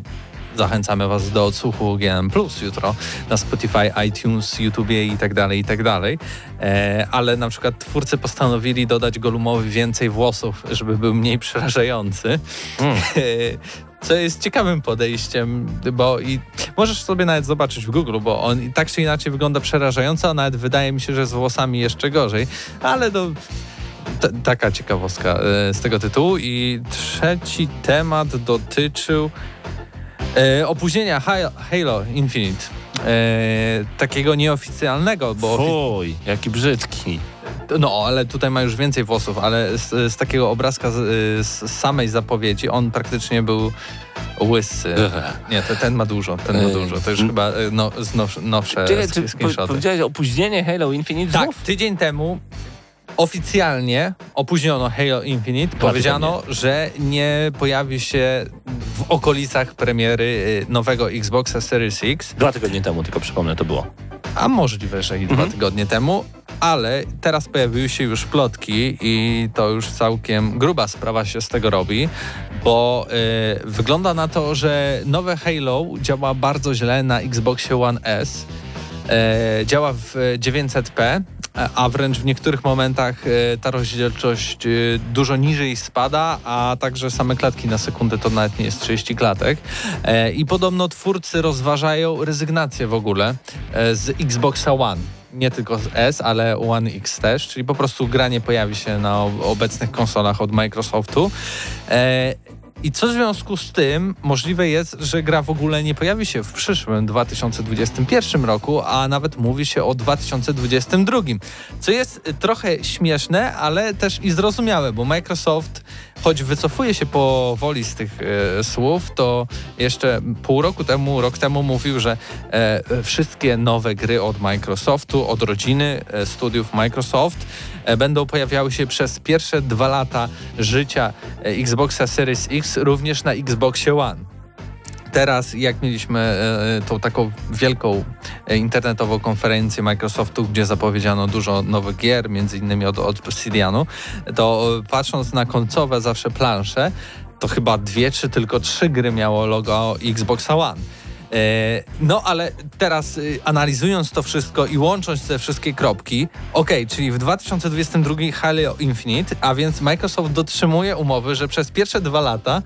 zachęcamy Was do odsłuchu GM Plus jutro na Spotify, iTunes, YouTube i tak dalej, i tak dalej. E, ale na przykład twórcy postanowili dodać Gollumowi więcej włosów, żeby był mniej przerażający. Mm. *laughs* Co jest ciekawym podejściem, bo i możesz sobie nawet zobaczyć w Google, bo on i tak czy inaczej wygląda przerażająco, a nawet wydaje mi się, że z włosami jeszcze gorzej, ale do. T- taka ciekawostka e, z tego tytułu. I trzeci temat dotyczył e, opóźnienia Ha- Halo Infinite. E, takiego nieoficjalnego, bo Fuj, jaki brzydki. No, ale tutaj ma już więcej włosów, ale z, z takiego obrazka z, z samej zapowiedzi on praktycznie był łysy. Nie, to, ten ma dużo, ten ma dużo. To już chyba e, no, now, nowsze Czekaj, czy po, powiedziałeś opóźnienie Halo Infinite Tak, znów? tydzień temu oficjalnie opóźniono Halo Infinite. Powiedziano, że nie pojawi się w okolicach premiery y, nowego Xboxa Series X. Dwa tygodnie temu, tylko przypomnę, to było. A możliwe, że i dwa Mhm. tygodnie temu, ale teraz pojawiły się już plotki i to już całkiem gruba sprawa się z tego robi, bo y, wygląda na to, że nowe Halo działa bardzo źle na Xboxie One S. E, działa w e, 900p, a- wręcz w niektórych momentach e, ta rozdzielczość e, dużo niżej spada, a także same klatki na sekundę to nawet nie jest 30 klatek. E, I podobno twórcy rozważają rezygnację w ogóle z Xboxa One. Nie tylko z S, ale One X też, czyli po prostu gra nie pojawi się na ob- obecnych konsolach od Microsoftu. I co w związku z tym możliwe jest, że gra w ogóle nie pojawi się w przyszłym 2021 roku, a nawet mówi się o 2022. Co jest trochę śmieszne, ale też i zrozumiałe, bo Microsoft, choć wycofuje się powoli z tych e, słów, to jeszcze pół roku temu, rok temu mówił, że e, wszystkie nowe gry od Microsoftu, od rodziny e, studiów Microsoft będą pojawiały się przez pierwsze dwa lata życia e, Xboxa Series X również na Xboxie One. Teraz, jak mieliśmy e, tą taką wielką e, internetową konferencję Microsoftu, gdzie zapowiedziano dużo nowych gier, między innymi od, od Obsidianu, to e, patrząc na końcowe zawsze plansze, to chyba dwie czy tylko trzy gry miało logo Xboxa One. E, No, ale teraz y, analizując to wszystko i łącząc te wszystkie kropki, okej, czyli w 2022 Halo Infinite, a więc Microsoft dotrzymuje umowy, że przez pierwsze dwa lata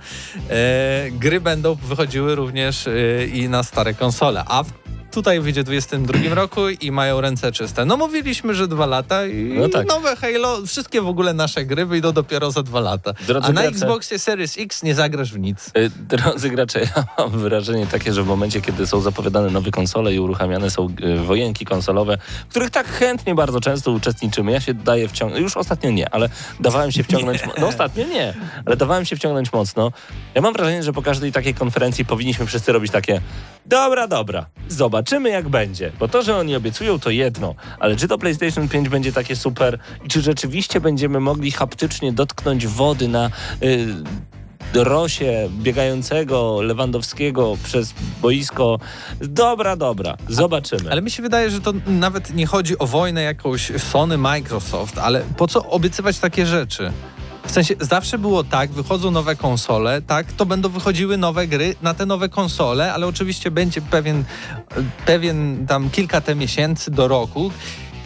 e, gry będą wychodziły również e, i na stare konsole, a w Tutaj wyjdzie w 2022 roku i mają ręce czyste. No mówiliśmy, że dwa lata i No tak. nowe Halo, wszystkie w ogóle nasze gry wyjdą dopiero za dwa lata. Drodzy a na gracze- Xboxie Series X nie zagrasz w nic. Y, Drodzy gracze, ja mam wrażenie takie, że w momencie, kiedy są zapowiadane nowe konsole i uruchamiane są y, wojenki konsolowe, w których tak chętnie bardzo często uczestniczymy, ja się daję wciągnąć, już ostatnio nie, ale dawałem się *laughs* wciągnąć, no ostatnio nie, ale dawałem się wciągnąć mocno. Ja mam wrażenie, że po każdej takiej konferencji powinniśmy wszyscy robić takie dobra, dobra, zobaczymy jak będzie, bo to, że oni obiecują to jedno, ale czy to PlayStation 5 będzie takie super i czy rzeczywiście będziemy mogli haptycznie dotknąć wody na... y, Rosie biegającego Lewandowskiego przez boisko. Dobra, dobra, zobaczymy. Ale mi się wydaje, że to nawet nie chodzi o wojnę jakąś Sony, Microsoft, ale po co obiecywać takie rzeczy? W sensie zawsze było tak, wychodzą nowe konsole, tak, to będą wychodziły nowe gry na te nowe konsole, ale oczywiście będzie pewien, pewien tam kilka te miesięcy do roku,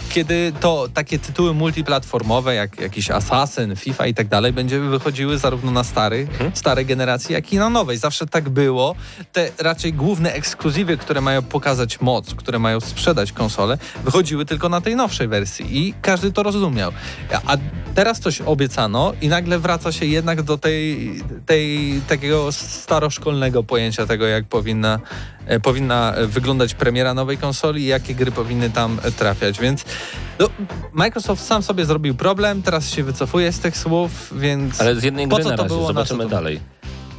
kiedy to takie tytuły multiplatformowe, jak jakiś Assassin, FIFA i tak dalej, będzie wychodziły zarówno na starych, starej generacji, jak i na nowej. Zawsze tak było. Te raczej główne ekskluzywy, które mają pokazać moc, które mają sprzedać konsole, wychodziły tylko na tej nowszej wersji i każdy to rozumiał. A teraz coś obiecano i nagle wraca się jednak do tej, tej takiego staroszkolnego pojęcia tego, jak powinna powinna wyglądać premiera nowej konsoli i jakie gry powinny tam e, trafiać, więc no, Microsoft sam sobie zrobił problem, teraz się wycofuje z tych słów, więc... Ale z jednej po gry co na to razie, było, na zobaczymy to- dalej.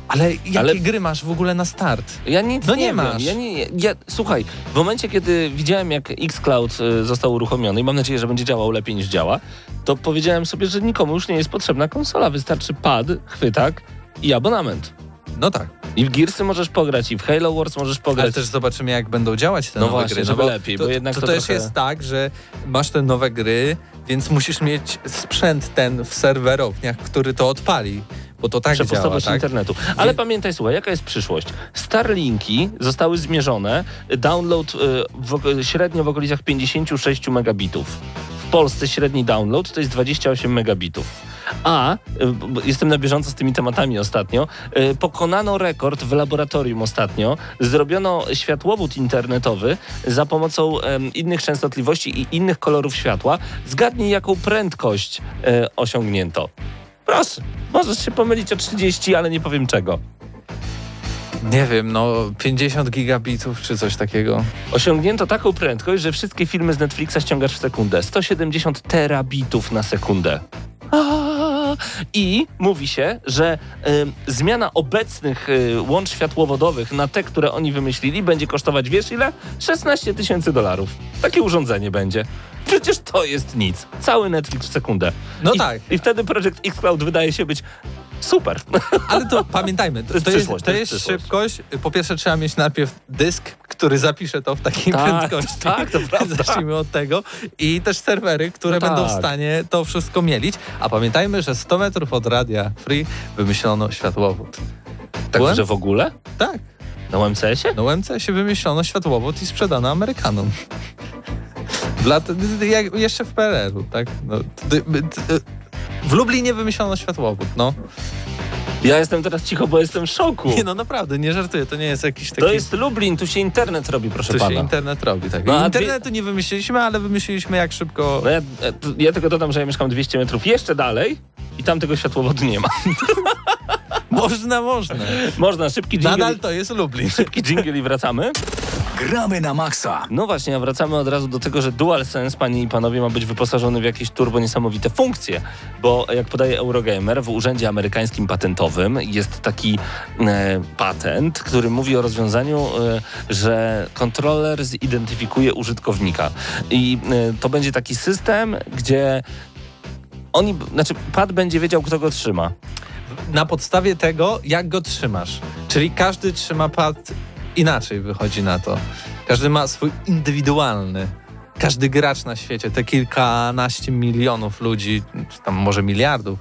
Ale jakie Ale- gry masz w ogóle na start? Ja nic No nie, nie masz. Ja nie, ja, słuchaj, w momencie, kiedy widziałem, jak Xcloud został uruchomiony i mam nadzieję, że będzie działał lepiej niż działa, to powiedziałem sobie, że nikomu już nie jest potrzebna konsola. Wystarczy pad, chwytak i abonament. No tak, I w Gearsy możesz pograć, i w Halo Wars możesz pograć. ale też zobaczymy jak będą działać te No nowe właśnie, gry. żeby lepiej, to, bo jednak to, to też trochę- jest tak, że masz te nowe gry, więc musisz mieć sprzęt ten w serwerowniach, który to odpali, bo to tak działa, przepustowość tak? internetu. Ale Wie- pamiętaj, słuchaj, jaka jest przyszłość? Starlinki zostały zmierzone, download y, w, średnio w okolicach 56 megabitów. Polsce średni download to jest 28 megabitów. A, y, jestem na bieżąco z tymi tematami ostatnio, y, pokonano rekord w laboratorium ostatnio. Zrobiono światłowód internetowy za pomocą innych częstotliwości i innych kolorów światła. Zgadnij, jaką prędkość e, osiągnięto. Proszę, możesz się pomylić o 30, ale nie powiem czego. Nie wiem, no 50 gigabitów czy coś takiego. Osiągnięto taką prędkość, że wszystkie filmy z Netflixa ściągasz w sekundę. 170 terabitów na sekundę. I mówi się, że em, zmiana obecnych y, łącz światłowodowych na te, które oni wymyślili, będzie kosztować wiesz ile? 16 tysięcy dolarów. Takie urządzenie będzie. Przecież to jest nic. Cały Netflix w sekundę. No I, tak. I wtedy Project Xcloud wydaje się być super. *laughs* Ale to pamiętajmy, to, jest to jest, to jest szybkość. Po pierwsze trzeba mieć najpierw dysk, który zapisze to w takiej Tak, prędkości. tak, to prawda. *laughs* Zacznijmy od tego. I też serwery, które No będą w tak. stanie to wszystko mielić. A pamiętajmy, że 100 metrów od radia Free wymyślono światłowód. Tak, Byłem? że w ogóle? Tak. Na UMCS-ie? Na UMC się wymyślono światłowód i sprzedano Amerykanom. *laughs* W jak, jeszcze w PRL-u, tak? No, w Lublinie wymyślono światłowód, no. Ja jestem teraz cicho, bo jestem w szoku. Nie no, naprawdę, nie żartuję, to nie jest jakiś taki... To jest Lublin, tu się internet robi, proszę Tu się pana. internet robi, tak. No, Internetu nie wymyśliliśmy, ale wymyśliliśmy jak szybko... No ja, ja tylko dodam, że ja mieszkam 200 metrów jeszcze dalej i tam tego światłowodu nie ma. *laughs* *laughs* Można, można. Można, szybki jingle, Nadal to jest Lublin. szybki jingle i wracamy. Gramy na maksa. No właśnie, a wracamy od razu do tego, że DualSense, panie i panowie, ma być wyposażony w jakieś turbo niesamowite funkcje, bo jak podaje Eurogamer, w Urzędzie Amerykańskim Patentowym jest taki e, patent, który mówi o rozwiązaniu, e, że kontroler zidentyfikuje użytkownika. I e, to będzie taki system, gdzie oni, znaczy pad będzie wiedział, kto go trzyma. Na podstawie tego, jak go trzymasz. Czyli każdy trzyma pad inaczej wychodzi na to. Każdy ma swój indywidualny. Każdy gracz na świecie, te kilkanaście milionów ludzi, czy tam może miliardów,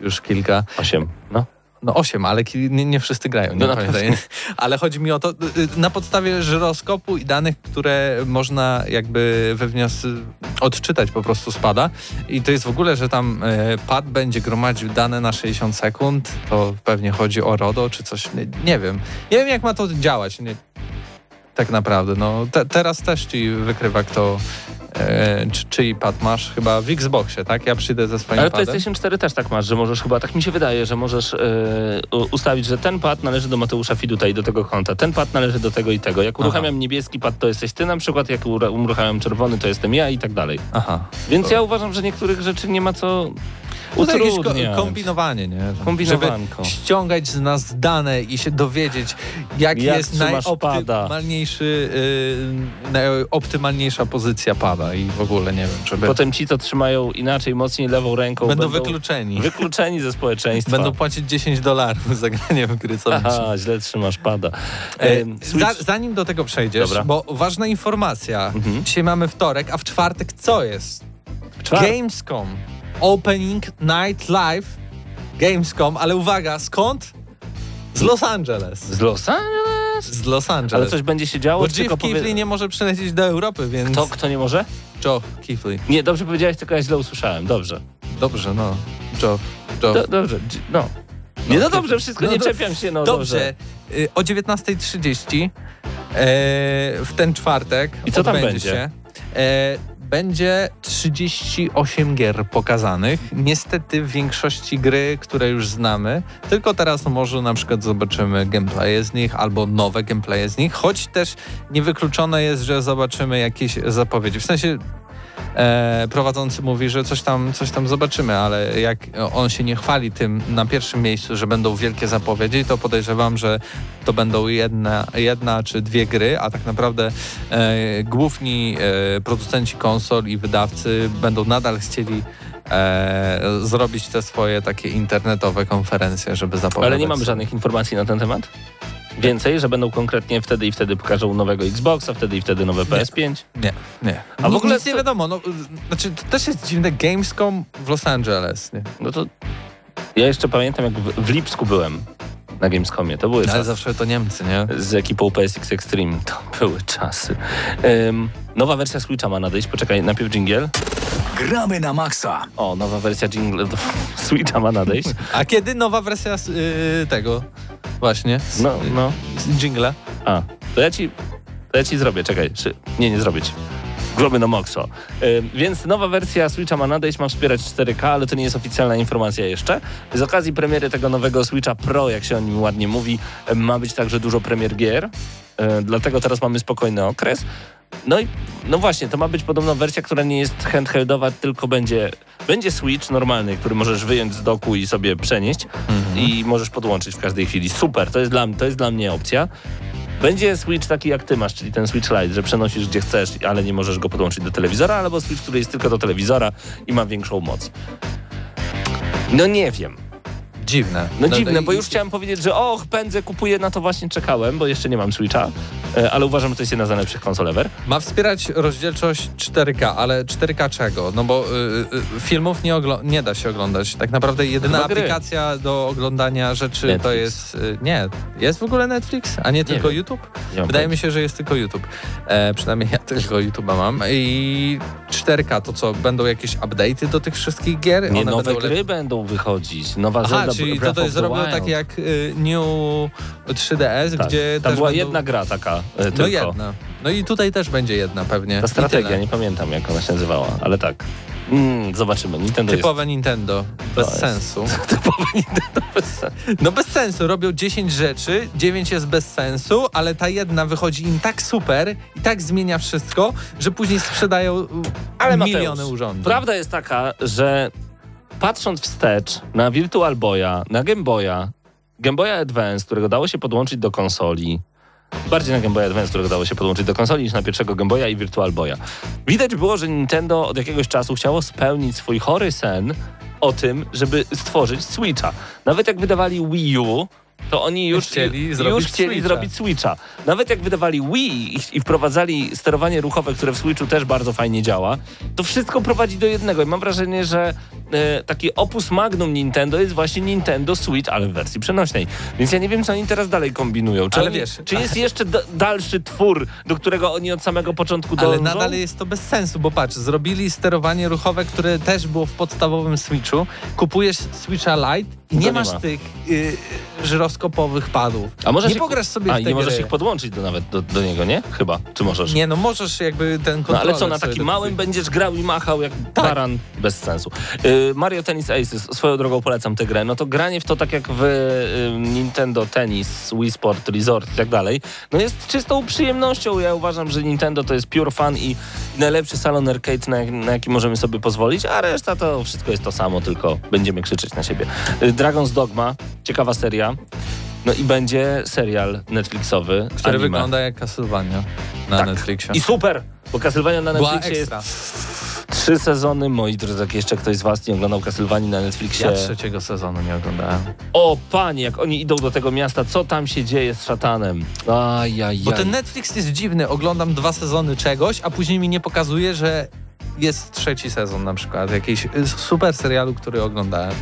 już kilka, Osiem, no. No osiem, ale nie, nie wszyscy grają, nie No pamiętaj. *laughs* Ale chodzi mi o to, y, y, na podstawie żyroskopu i danych, które można jakby wywnios... odczytać po prostu spada. I to jest w ogóle, że tam e, pad będzie gromadził dane na 60 sekund, to pewnie chodzi o RODO czy coś, nie, nie wiem. Nie wiem jak ma to działać, nie, tak naprawdę. No, te, teraz też ci wykrywa kto, e, czy, czyj pad masz, chyba w Xboxie, tak? Ja przyjdę ze swoim Ale padem. PlayStation 4 też tak masz, że możesz chyba, tak mi się wydaje, że możesz e, ustawić, że ten pad należy do Mateusza Fiduta i do tego konta, ten pad należy do tego i tego. Jak Aha. uruchamiam niebieski pad, to jesteś ty na przykład, jak uruchamiam czerwony, to jestem ja i tak dalej. Aha. Więc To- ja uważam, że niektórych rzeczy nie ma co To jest jakieś ko- utrudniać. kombinowanie, nie? Żeby ściągać z nas dane i się dowiedzieć, jak, Jak jest trzymasz pada. najoptymalniejszy, yy, najoptymalniejsza pozycja pada. i w ogóle nie wiem, żeby... Potem ci, co trzymają inaczej, mocniej lewą ręką, będą wykluczeni. wykluczeni ze społeczeństwa. Będą płacić 10 dolarów za granie w gry co. Aha, źle trzymasz pada. E, Em, za, Switch... zanim do tego przejdziesz, Dobra. bo ważna informacja. Mhm. Dzisiaj mamy wtorek, a w czwartek co jest? Czwartek. Gamescom. Opening Night Live. Gamescom, ale uwaga, skąd? Z Los Angeles. Z Los Angeles? Z Los Angeles. Ale coś będzie się działo? Bo Jeff Keighley powie... nie może przylecieć do Europy, więc... Kto, kto nie może? Joe Keighley. Nie, dobrze powiedziałeś, tylko ja źle usłyszałem. Dobrze. Dobrze, no. Joe. Joe. Do, dobrze, dż- no. Nie, no dobrze, wszystko, No nie czepiam się, no Dobrze. Y, O 19.30 e, w ten czwartek I co tam odbędzie będzie? Się, e, będzie 38 gier pokazanych. Niestety w większości gry, które już znamy, tylko teraz może na przykład zobaczymy gameplaye z nich albo nowe gameplaye z nich, choć też niewykluczone jest, że zobaczymy jakieś zapowiedzi. W sensie e, prowadzący mówi, że coś tam, coś tam zobaczymy, ale jak on się nie chwali tym na pierwszym miejscu, że będą wielkie zapowiedzi, to podejrzewam, że to będą jedna, jedna czy dwie gry, a tak naprawdę e, główni e, producenci konsol i wydawcy będą nadal chcieli e, zrobić te swoje takie internetowe konferencje, żeby zapowiadać. Ale nie mamy żadnych informacji na ten temat? Więcej, że będą konkretnie wtedy i wtedy pokażą nowego Xboxa, wtedy i wtedy nowe PS5? Nie, nie. A w ogóle nic nie wiadomo. No, znaczy, to też jest dziwne. Gamescom w Los Angeles. Nie? No to ja jeszcze pamiętam, jak w, w Lipsku byłem na Gamescomie. To były Ale czasy. zawsze to Niemcy, nie? Z ekipą PSX Extreme. To *laughs* były czasy. Ym, nowa wersja Switcha ma nadejść. Poczekaj, najpierw jingle. Gramy na maksa. O, nowa wersja jingle do *laughs* Switcha ma nadejść. A kiedy nowa wersja y, tego? Właśnie. No, no. z Jingle. A, to ja ci, to ja ci zrobię, czekaj. Czy, nie, nie zrobię ci. Gromy na Moxo. Y, więc nowa wersja Switcha ma nadejść, ma wspierać 4K, ale to nie jest oficjalna informacja jeszcze. Z okazji premiery tego nowego Switcha Pro, jak się o nim ładnie mówi, ma być także dużo premier gier. Y, dlatego teraz mamy spokojny okres. No i no właśnie, to ma być podobno wersja, która nie jest handheldowa, tylko będzie, będzie Switch normalny, który możesz wyjąć z doku i sobie przenieść i możesz podłączyć w każdej chwili. Super, to jest dla, to jest dla mnie opcja. Będzie Switch taki jak ty masz, czyli ten Switch Lite, że przenosisz gdzie chcesz, ale nie możesz go podłączyć do telewizora, albo Switch, który jest tylko do telewizora i ma większą moc. No nie wiem. Dziwne. No, dziwne, i- bo już chciałem powiedzieć, że och, pędzę, kupuję, na to właśnie czekałem, bo jeszcze nie mam Switcha, e, ale uważam, że to jest jedna z najlepszych konsol ever. Ma wspierać rozdzielczość 4K, ale 4K czego? No bo y, y, filmów nie, nie da się oglądać. Tak naprawdę jedyna Chyba gry. aplikacja do oglądania rzeczy to Netflix. jest... Y, nie, jest w ogóle Netflix, a nie tylko. YouTube? Nie Wydaje mi się, że jest tylko YouTube. E, przynajmniej ja *laughs* tylko YouTube'a mam. I 4K to co? Będą jakieś update'y do tych wszystkich gier? Nie, One nowe będą gry będą wychodzić, nowa Aha, Zelda czyli to, to jest Wild. tak jak y, New 3DS, Tak. gdzie Tam była będą... jedna gra taka e, No tylko. jedna. No i tutaj też będzie jedna pewnie. Ta strategia, nie pamiętam jak ona się nazywała, ale tak. Mm, zobaczymy. Nintendo Typowe Nintendo. Bez jest- sensu. jest *laughs* typowe Nintendo bez sensu. No bez sensu. Robią 10 rzeczy, 9 jest bez sensu, ale ta jedna wychodzi im tak super i tak zmienia wszystko, że później sprzedają Ale miliony Mateusz, urządzeń. Prawda jest taka, że patrząc wstecz na Virtual Boya, na Game Boya, Game Boya Advance, którego dało się podłączyć do konsoli, bardziej na Game Boy Advance, którego dało się podłączyć do konsoli, niż na pierwszego Game Boya i Virtual Boya. Widać było, że Nintendo od jakiegoś czasu chciało spełnić swój chory sen o tym, żeby stworzyć Switcha. Nawet jak wydawali Wii U, to oni już Chcieli już zrobić chcieli Switcha. zrobić Switcha. Nawet jak wydawali Wii i, i wprowadzali sterowanie ruchowe, które w Switchu też bardzo fajnie działa, to wszystko prowadzi do jednego. I mam wrażenie, że e, taki opus magnum Nintendo jest właśnie Nintendo Switch, ale w wersji przenośnej. Więc ja nie wiem, co oni teraz dalej kombinują. Czy, Ale oni, wiesz, czy jest jeszcze da- dalszy twór, do którego oni od samego początku dążą? Ale nadal jest to bez sensu, bo patrz, zrobili sterowanie ruchowe, które też było w podstawowym Switchu. Kupujesz Switcha Lite i nie nie masz ma. tych y, żyroskopowych padów. A możesz nie ich- pograsz sobie A, w te nie możesz gry. ich podłączyć do, nawet do, do niego, nie? Chyba. Czy możesz? Nie, no możesz jakby ten No kontroler ale co, na takim małym będziesz grał i machał jak Tak. baran bez sensu. Y, Mario Tennis Aces, swoją drogą polecam tę grę. No to granie w to tak jak w y, Nintendo Tennis, Wii Sport Resort i tak dalej, no jest czystą przyjemnością. Ja uważam, że Nintendo to jest pure fun i najlepszy salon arcade, na, na jaki możemy sobie pozwolić, a reszta to wszystko jest to samo, tylko będziemy krzyczeć na siebie. Dragon's Dogma, ciekawa seria. No i będzie serial Netflixowy. Który anime. wygląda jak Castlevania na Tak. Netflixie. I super! Bo Castlevania na Była Netflixie jest trzy sezony. Moi drodzy, jak jeszcze ktoś z was nie oglądał Castlevanii na Netflixie. Ja trzeciego sezonu nie oglądałem. O panie, jak oni idą do tego miasta, co tam się dzieje z szatanem? Ajajaj. Bo ten Netflix jest dziwny. Oglądam dwa sezony czegoś, a później mi nie pokazuje, że jest trzeci sezon na przykład. Jakiejś y, super serialu, który oglądałem.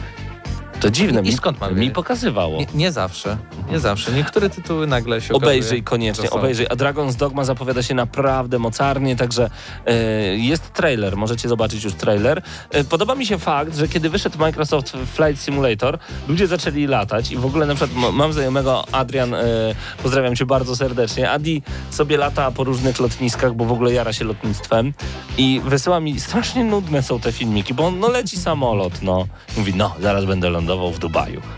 To dziwne, I mi, skąd mam mi pokazywało. Nie, nie zawsze. Nie zawsze. Niektóre tytuły nagle się Obejrzyj koniecznie, obejrzyj. A Dragon's Dogma zapowiada się naprawdę mocarnie, także e, jest trailer, możecie zobaczyć już trailer. E, podoba mi się fakt, że kiedy wyszedł Microsoft Flight Simulator, ludzie zaczęli latać i w ogóle na przykład mam znajomego Adrian, e, pozdrawiam cię bardzo serdecznie. Adi sobie lata po różnych lotniskach, bo w ogóle jara się lotnictwem i wysyła mi, strasznie nudne są te filmiki, bo on no leci samolot, no. Mówi, no, zaraz będę lądował w Dubaju. *laughs*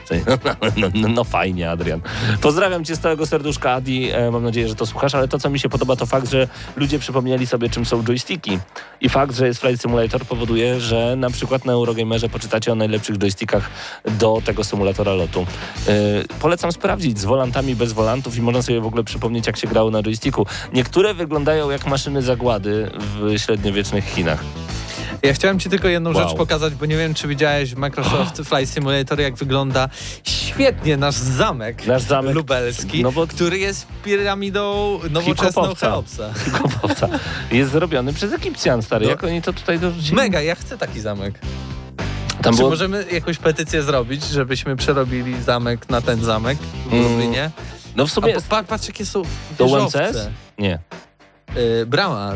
No, no, no, no fajnie, Adrian. Pozdrawiam cię z całego serduszka, Adi. E, mam nadzieję, że to słuchasz, ale to, co mi się podoba, to fakt, że ludzie przypomnieli sobie, czym są joysticki. I fakt, że jest Flight Simulator powoduje, że na przykład na Eurogamerze poczytacie o najlepszych joystickach do tego symulatora lotu. E, polecam sprawdzić z volantami, bez volantów i można sobie w ogóle przypomnieć, jak się grało na joysticku. Niektóre wyglądają jak maszyny zagłady w średniowiecznych Chinach. Ja chciałem ci tylko jedną Wow. rzecz pokazać, bo nie wiem, czy widziałeś w Microsoft *gasps* Flight Simulator, jak wygląda świetnie nasz zamek, Nasz zamek, lubelski, no bo- który jest piramidą nowoczesną. Cheopsa. *laughs* Kopowca. Jest zrobiony przez Egipcjan, stary. No. Jak oni to tutaj dorzucili? Mega, ja chcę taki zamek. Tam Czy było... możemy jakąś petycję zrobić, żebyśmy przerobili zamek na ten zamek w Mm, Lublinie? No w A sumie... pa, patrz, jakie są wieżowce. UMCS? Y, brama.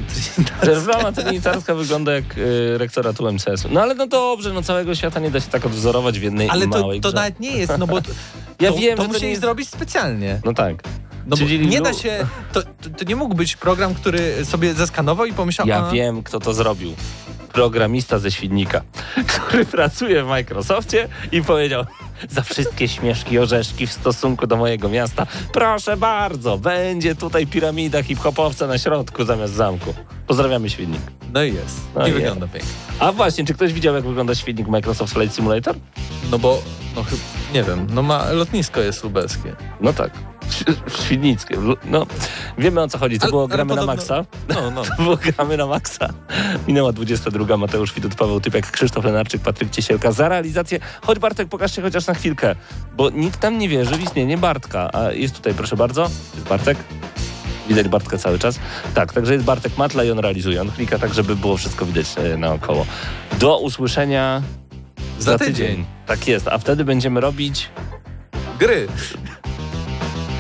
Czerwona trinitarska wygląda jak y, rektorat UMCS. No ale no dobrze, no całego świata nie da się tak odwzorować w jednej Ale to, małej to grze. nawet nie jest, no bo *laughs* to, Ja to, wiem, to że to musieli jest- zrobić specjalnie. No tak. No Czyli nie da się, to, to, nie mógł być program, który sobie zeskanował i pomyślał, Ja a, wiem, kto to zrobił. Programista ze Świdnika, *laughs* który pracuje w Microsoftie i powiedział za wszystkie śmieszki, orzeszki w stosunku do mojego miasta, proszę bardzo, będzie tutaj piramida hip-hopowca na środku zamiast zamku. Pozdrawiamy Świdnik. No i jest. No I i wygląda pięknie. A właśnie, czy ktoś widział, jak wygląda Świdnik Microsoft Flight Simulator? No bo, no chyba, nie wiem, no ma, lotnisko jest lubelskie. No tak. Ś- Świdnickie. Lu- No, wiemy o co chodzi. To Ale- było gramy na podobno- maksa. No, no. *laughs* To było gramy na maksa. Minęła 22. Mateusz Widut, Paweł Typiak, Krzysztof Lenarczyk, Patryk Ciesielka za realizację. Chodź Bartek, pokażcie chociaż na chwilkę, bo nikt tam nie wierzy w istnienie Bartka. A jest tutaj, proszę bardzo, jest Bartek. Widać Bartka cały czas. Tak, także jest Bartek Matla i on realizuje. On klika tak, żeby było wszystko widać e, naokoło. Do usłyszenia Za tydzień. Tak jest, a wtedy będziemy robić, Gry.